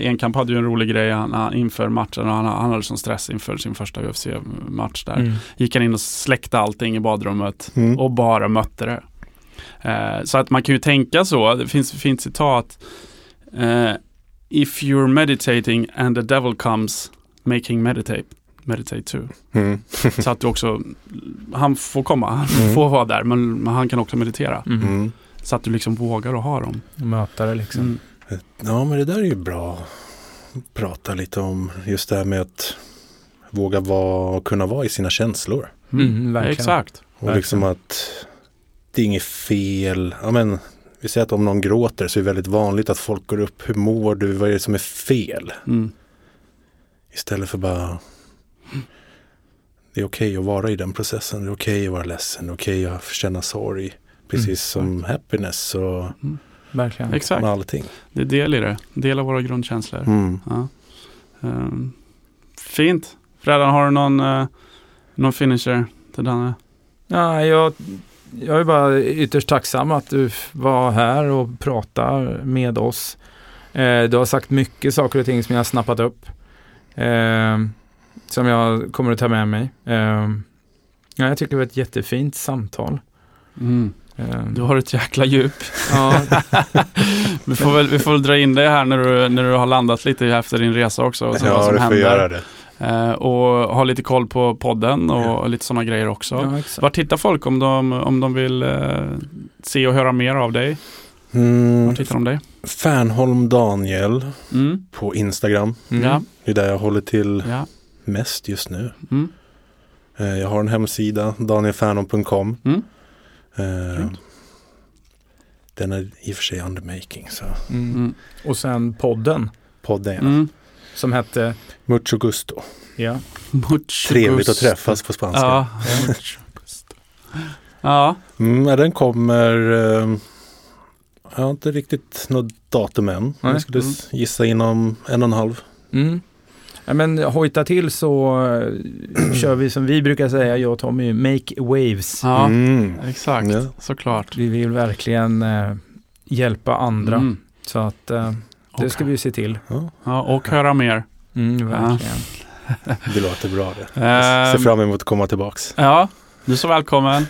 eh, Enkamp hade ju en rolig grej han, han, inför matchen och han, han hade sån stress inför sin första UFC-match där. Mm. Gick han in och släckte allting i badrummet Mm. och bara mötte det. Eh, så att man kan ju tänka så, det finns ett fint citat. Eh, If you're meditating and the devil comes, him meditate. Meditate too. Mm. Så att du också, han får komma, han Mm. får vara där, men, men han kan också meditera. Mm. Mm. Så att du liksom vågar att ha dem. Möta det liksom. Mm. Ja men det där är ju bra. Prata lite om just det här med att våga vara och kunna vara i sina känslor. Mm, verkligen. Exakt. Och liksom att det är inget fel. Ja, men, vi säger att om någon gråter så är det väldigt vanligt att folk går upp. Hur mår du? Vad är det som är fel? Mm. Istället för bara det är okej att vara i den processen. Det är okej att vara ledsen. Det är okej att känna sorg. Precis Mm, som happiness och Verkligen. Exakt. med allting. Det är del i det. Del av våra grundkänslor. Mm. Ja. Ehm, fint. Fredan, har du någon, eh, någon finisher till Danne? Ja, jag, jag är bara ytterst tacksam att du var här och pratar med oss. Eh, du har sagt mycket saker och ting som jag har snappat upp. Eh, som jag kommer att ta med mig. Eh, ja, jag tycker det var ett jättefint samtal. Mm. Eh, Du har ett jäkla djup. ja, Vi får väl, vi får väl dra in det här när du, när du har landat lite efter din resa också. Och Ja, som du får göra det. Eh, och ha lite koll på podden och, Ja. lite sådana grejer också. ja. Var tittar folk om de, om de vill eh, se och höra mer av dig? Mm. Var tittar de dig? Fernholm Daniel Mm. på Instagram. Mm. Ja, Det är där jag håller till ja. mest just nu. Mm. Eh, Jag har en hemsida, danielfernholm.com. Mm. Eh. Den är i och för sig under making. Så Mm. Mm. Och sen podden podden ja. Mm. som hette, Mucho gusto. ja, Mucho Trevligt att gusto. träffas på spanska. Ja. Mucho gusto. Ja, Mm, den kommer, eh, jag har inte riktigt något datum än. Nej. Jag skulle Mm. gissa inom en och en halv. Mm. Ja, men hojta till så eh, kör vi som vi brukar säga, jag och Tommy, make waves. ja Mm. exakt. Ja. Såklart. Vi vill verkligen eh, hjälpa andra. Mm. Så att eh, det ska vi se till. Ja, Ja, och höra mer. Mm, verkligen. det låter bra det. Jag ser fram emot att komma tillbaks. Ja, du är så välkommen.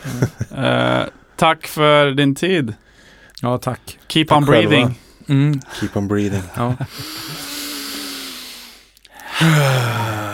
Eh, tack för din tid. Ja, tack. Keep Tack on breathing. Mm, Keep on breathing. Hmm.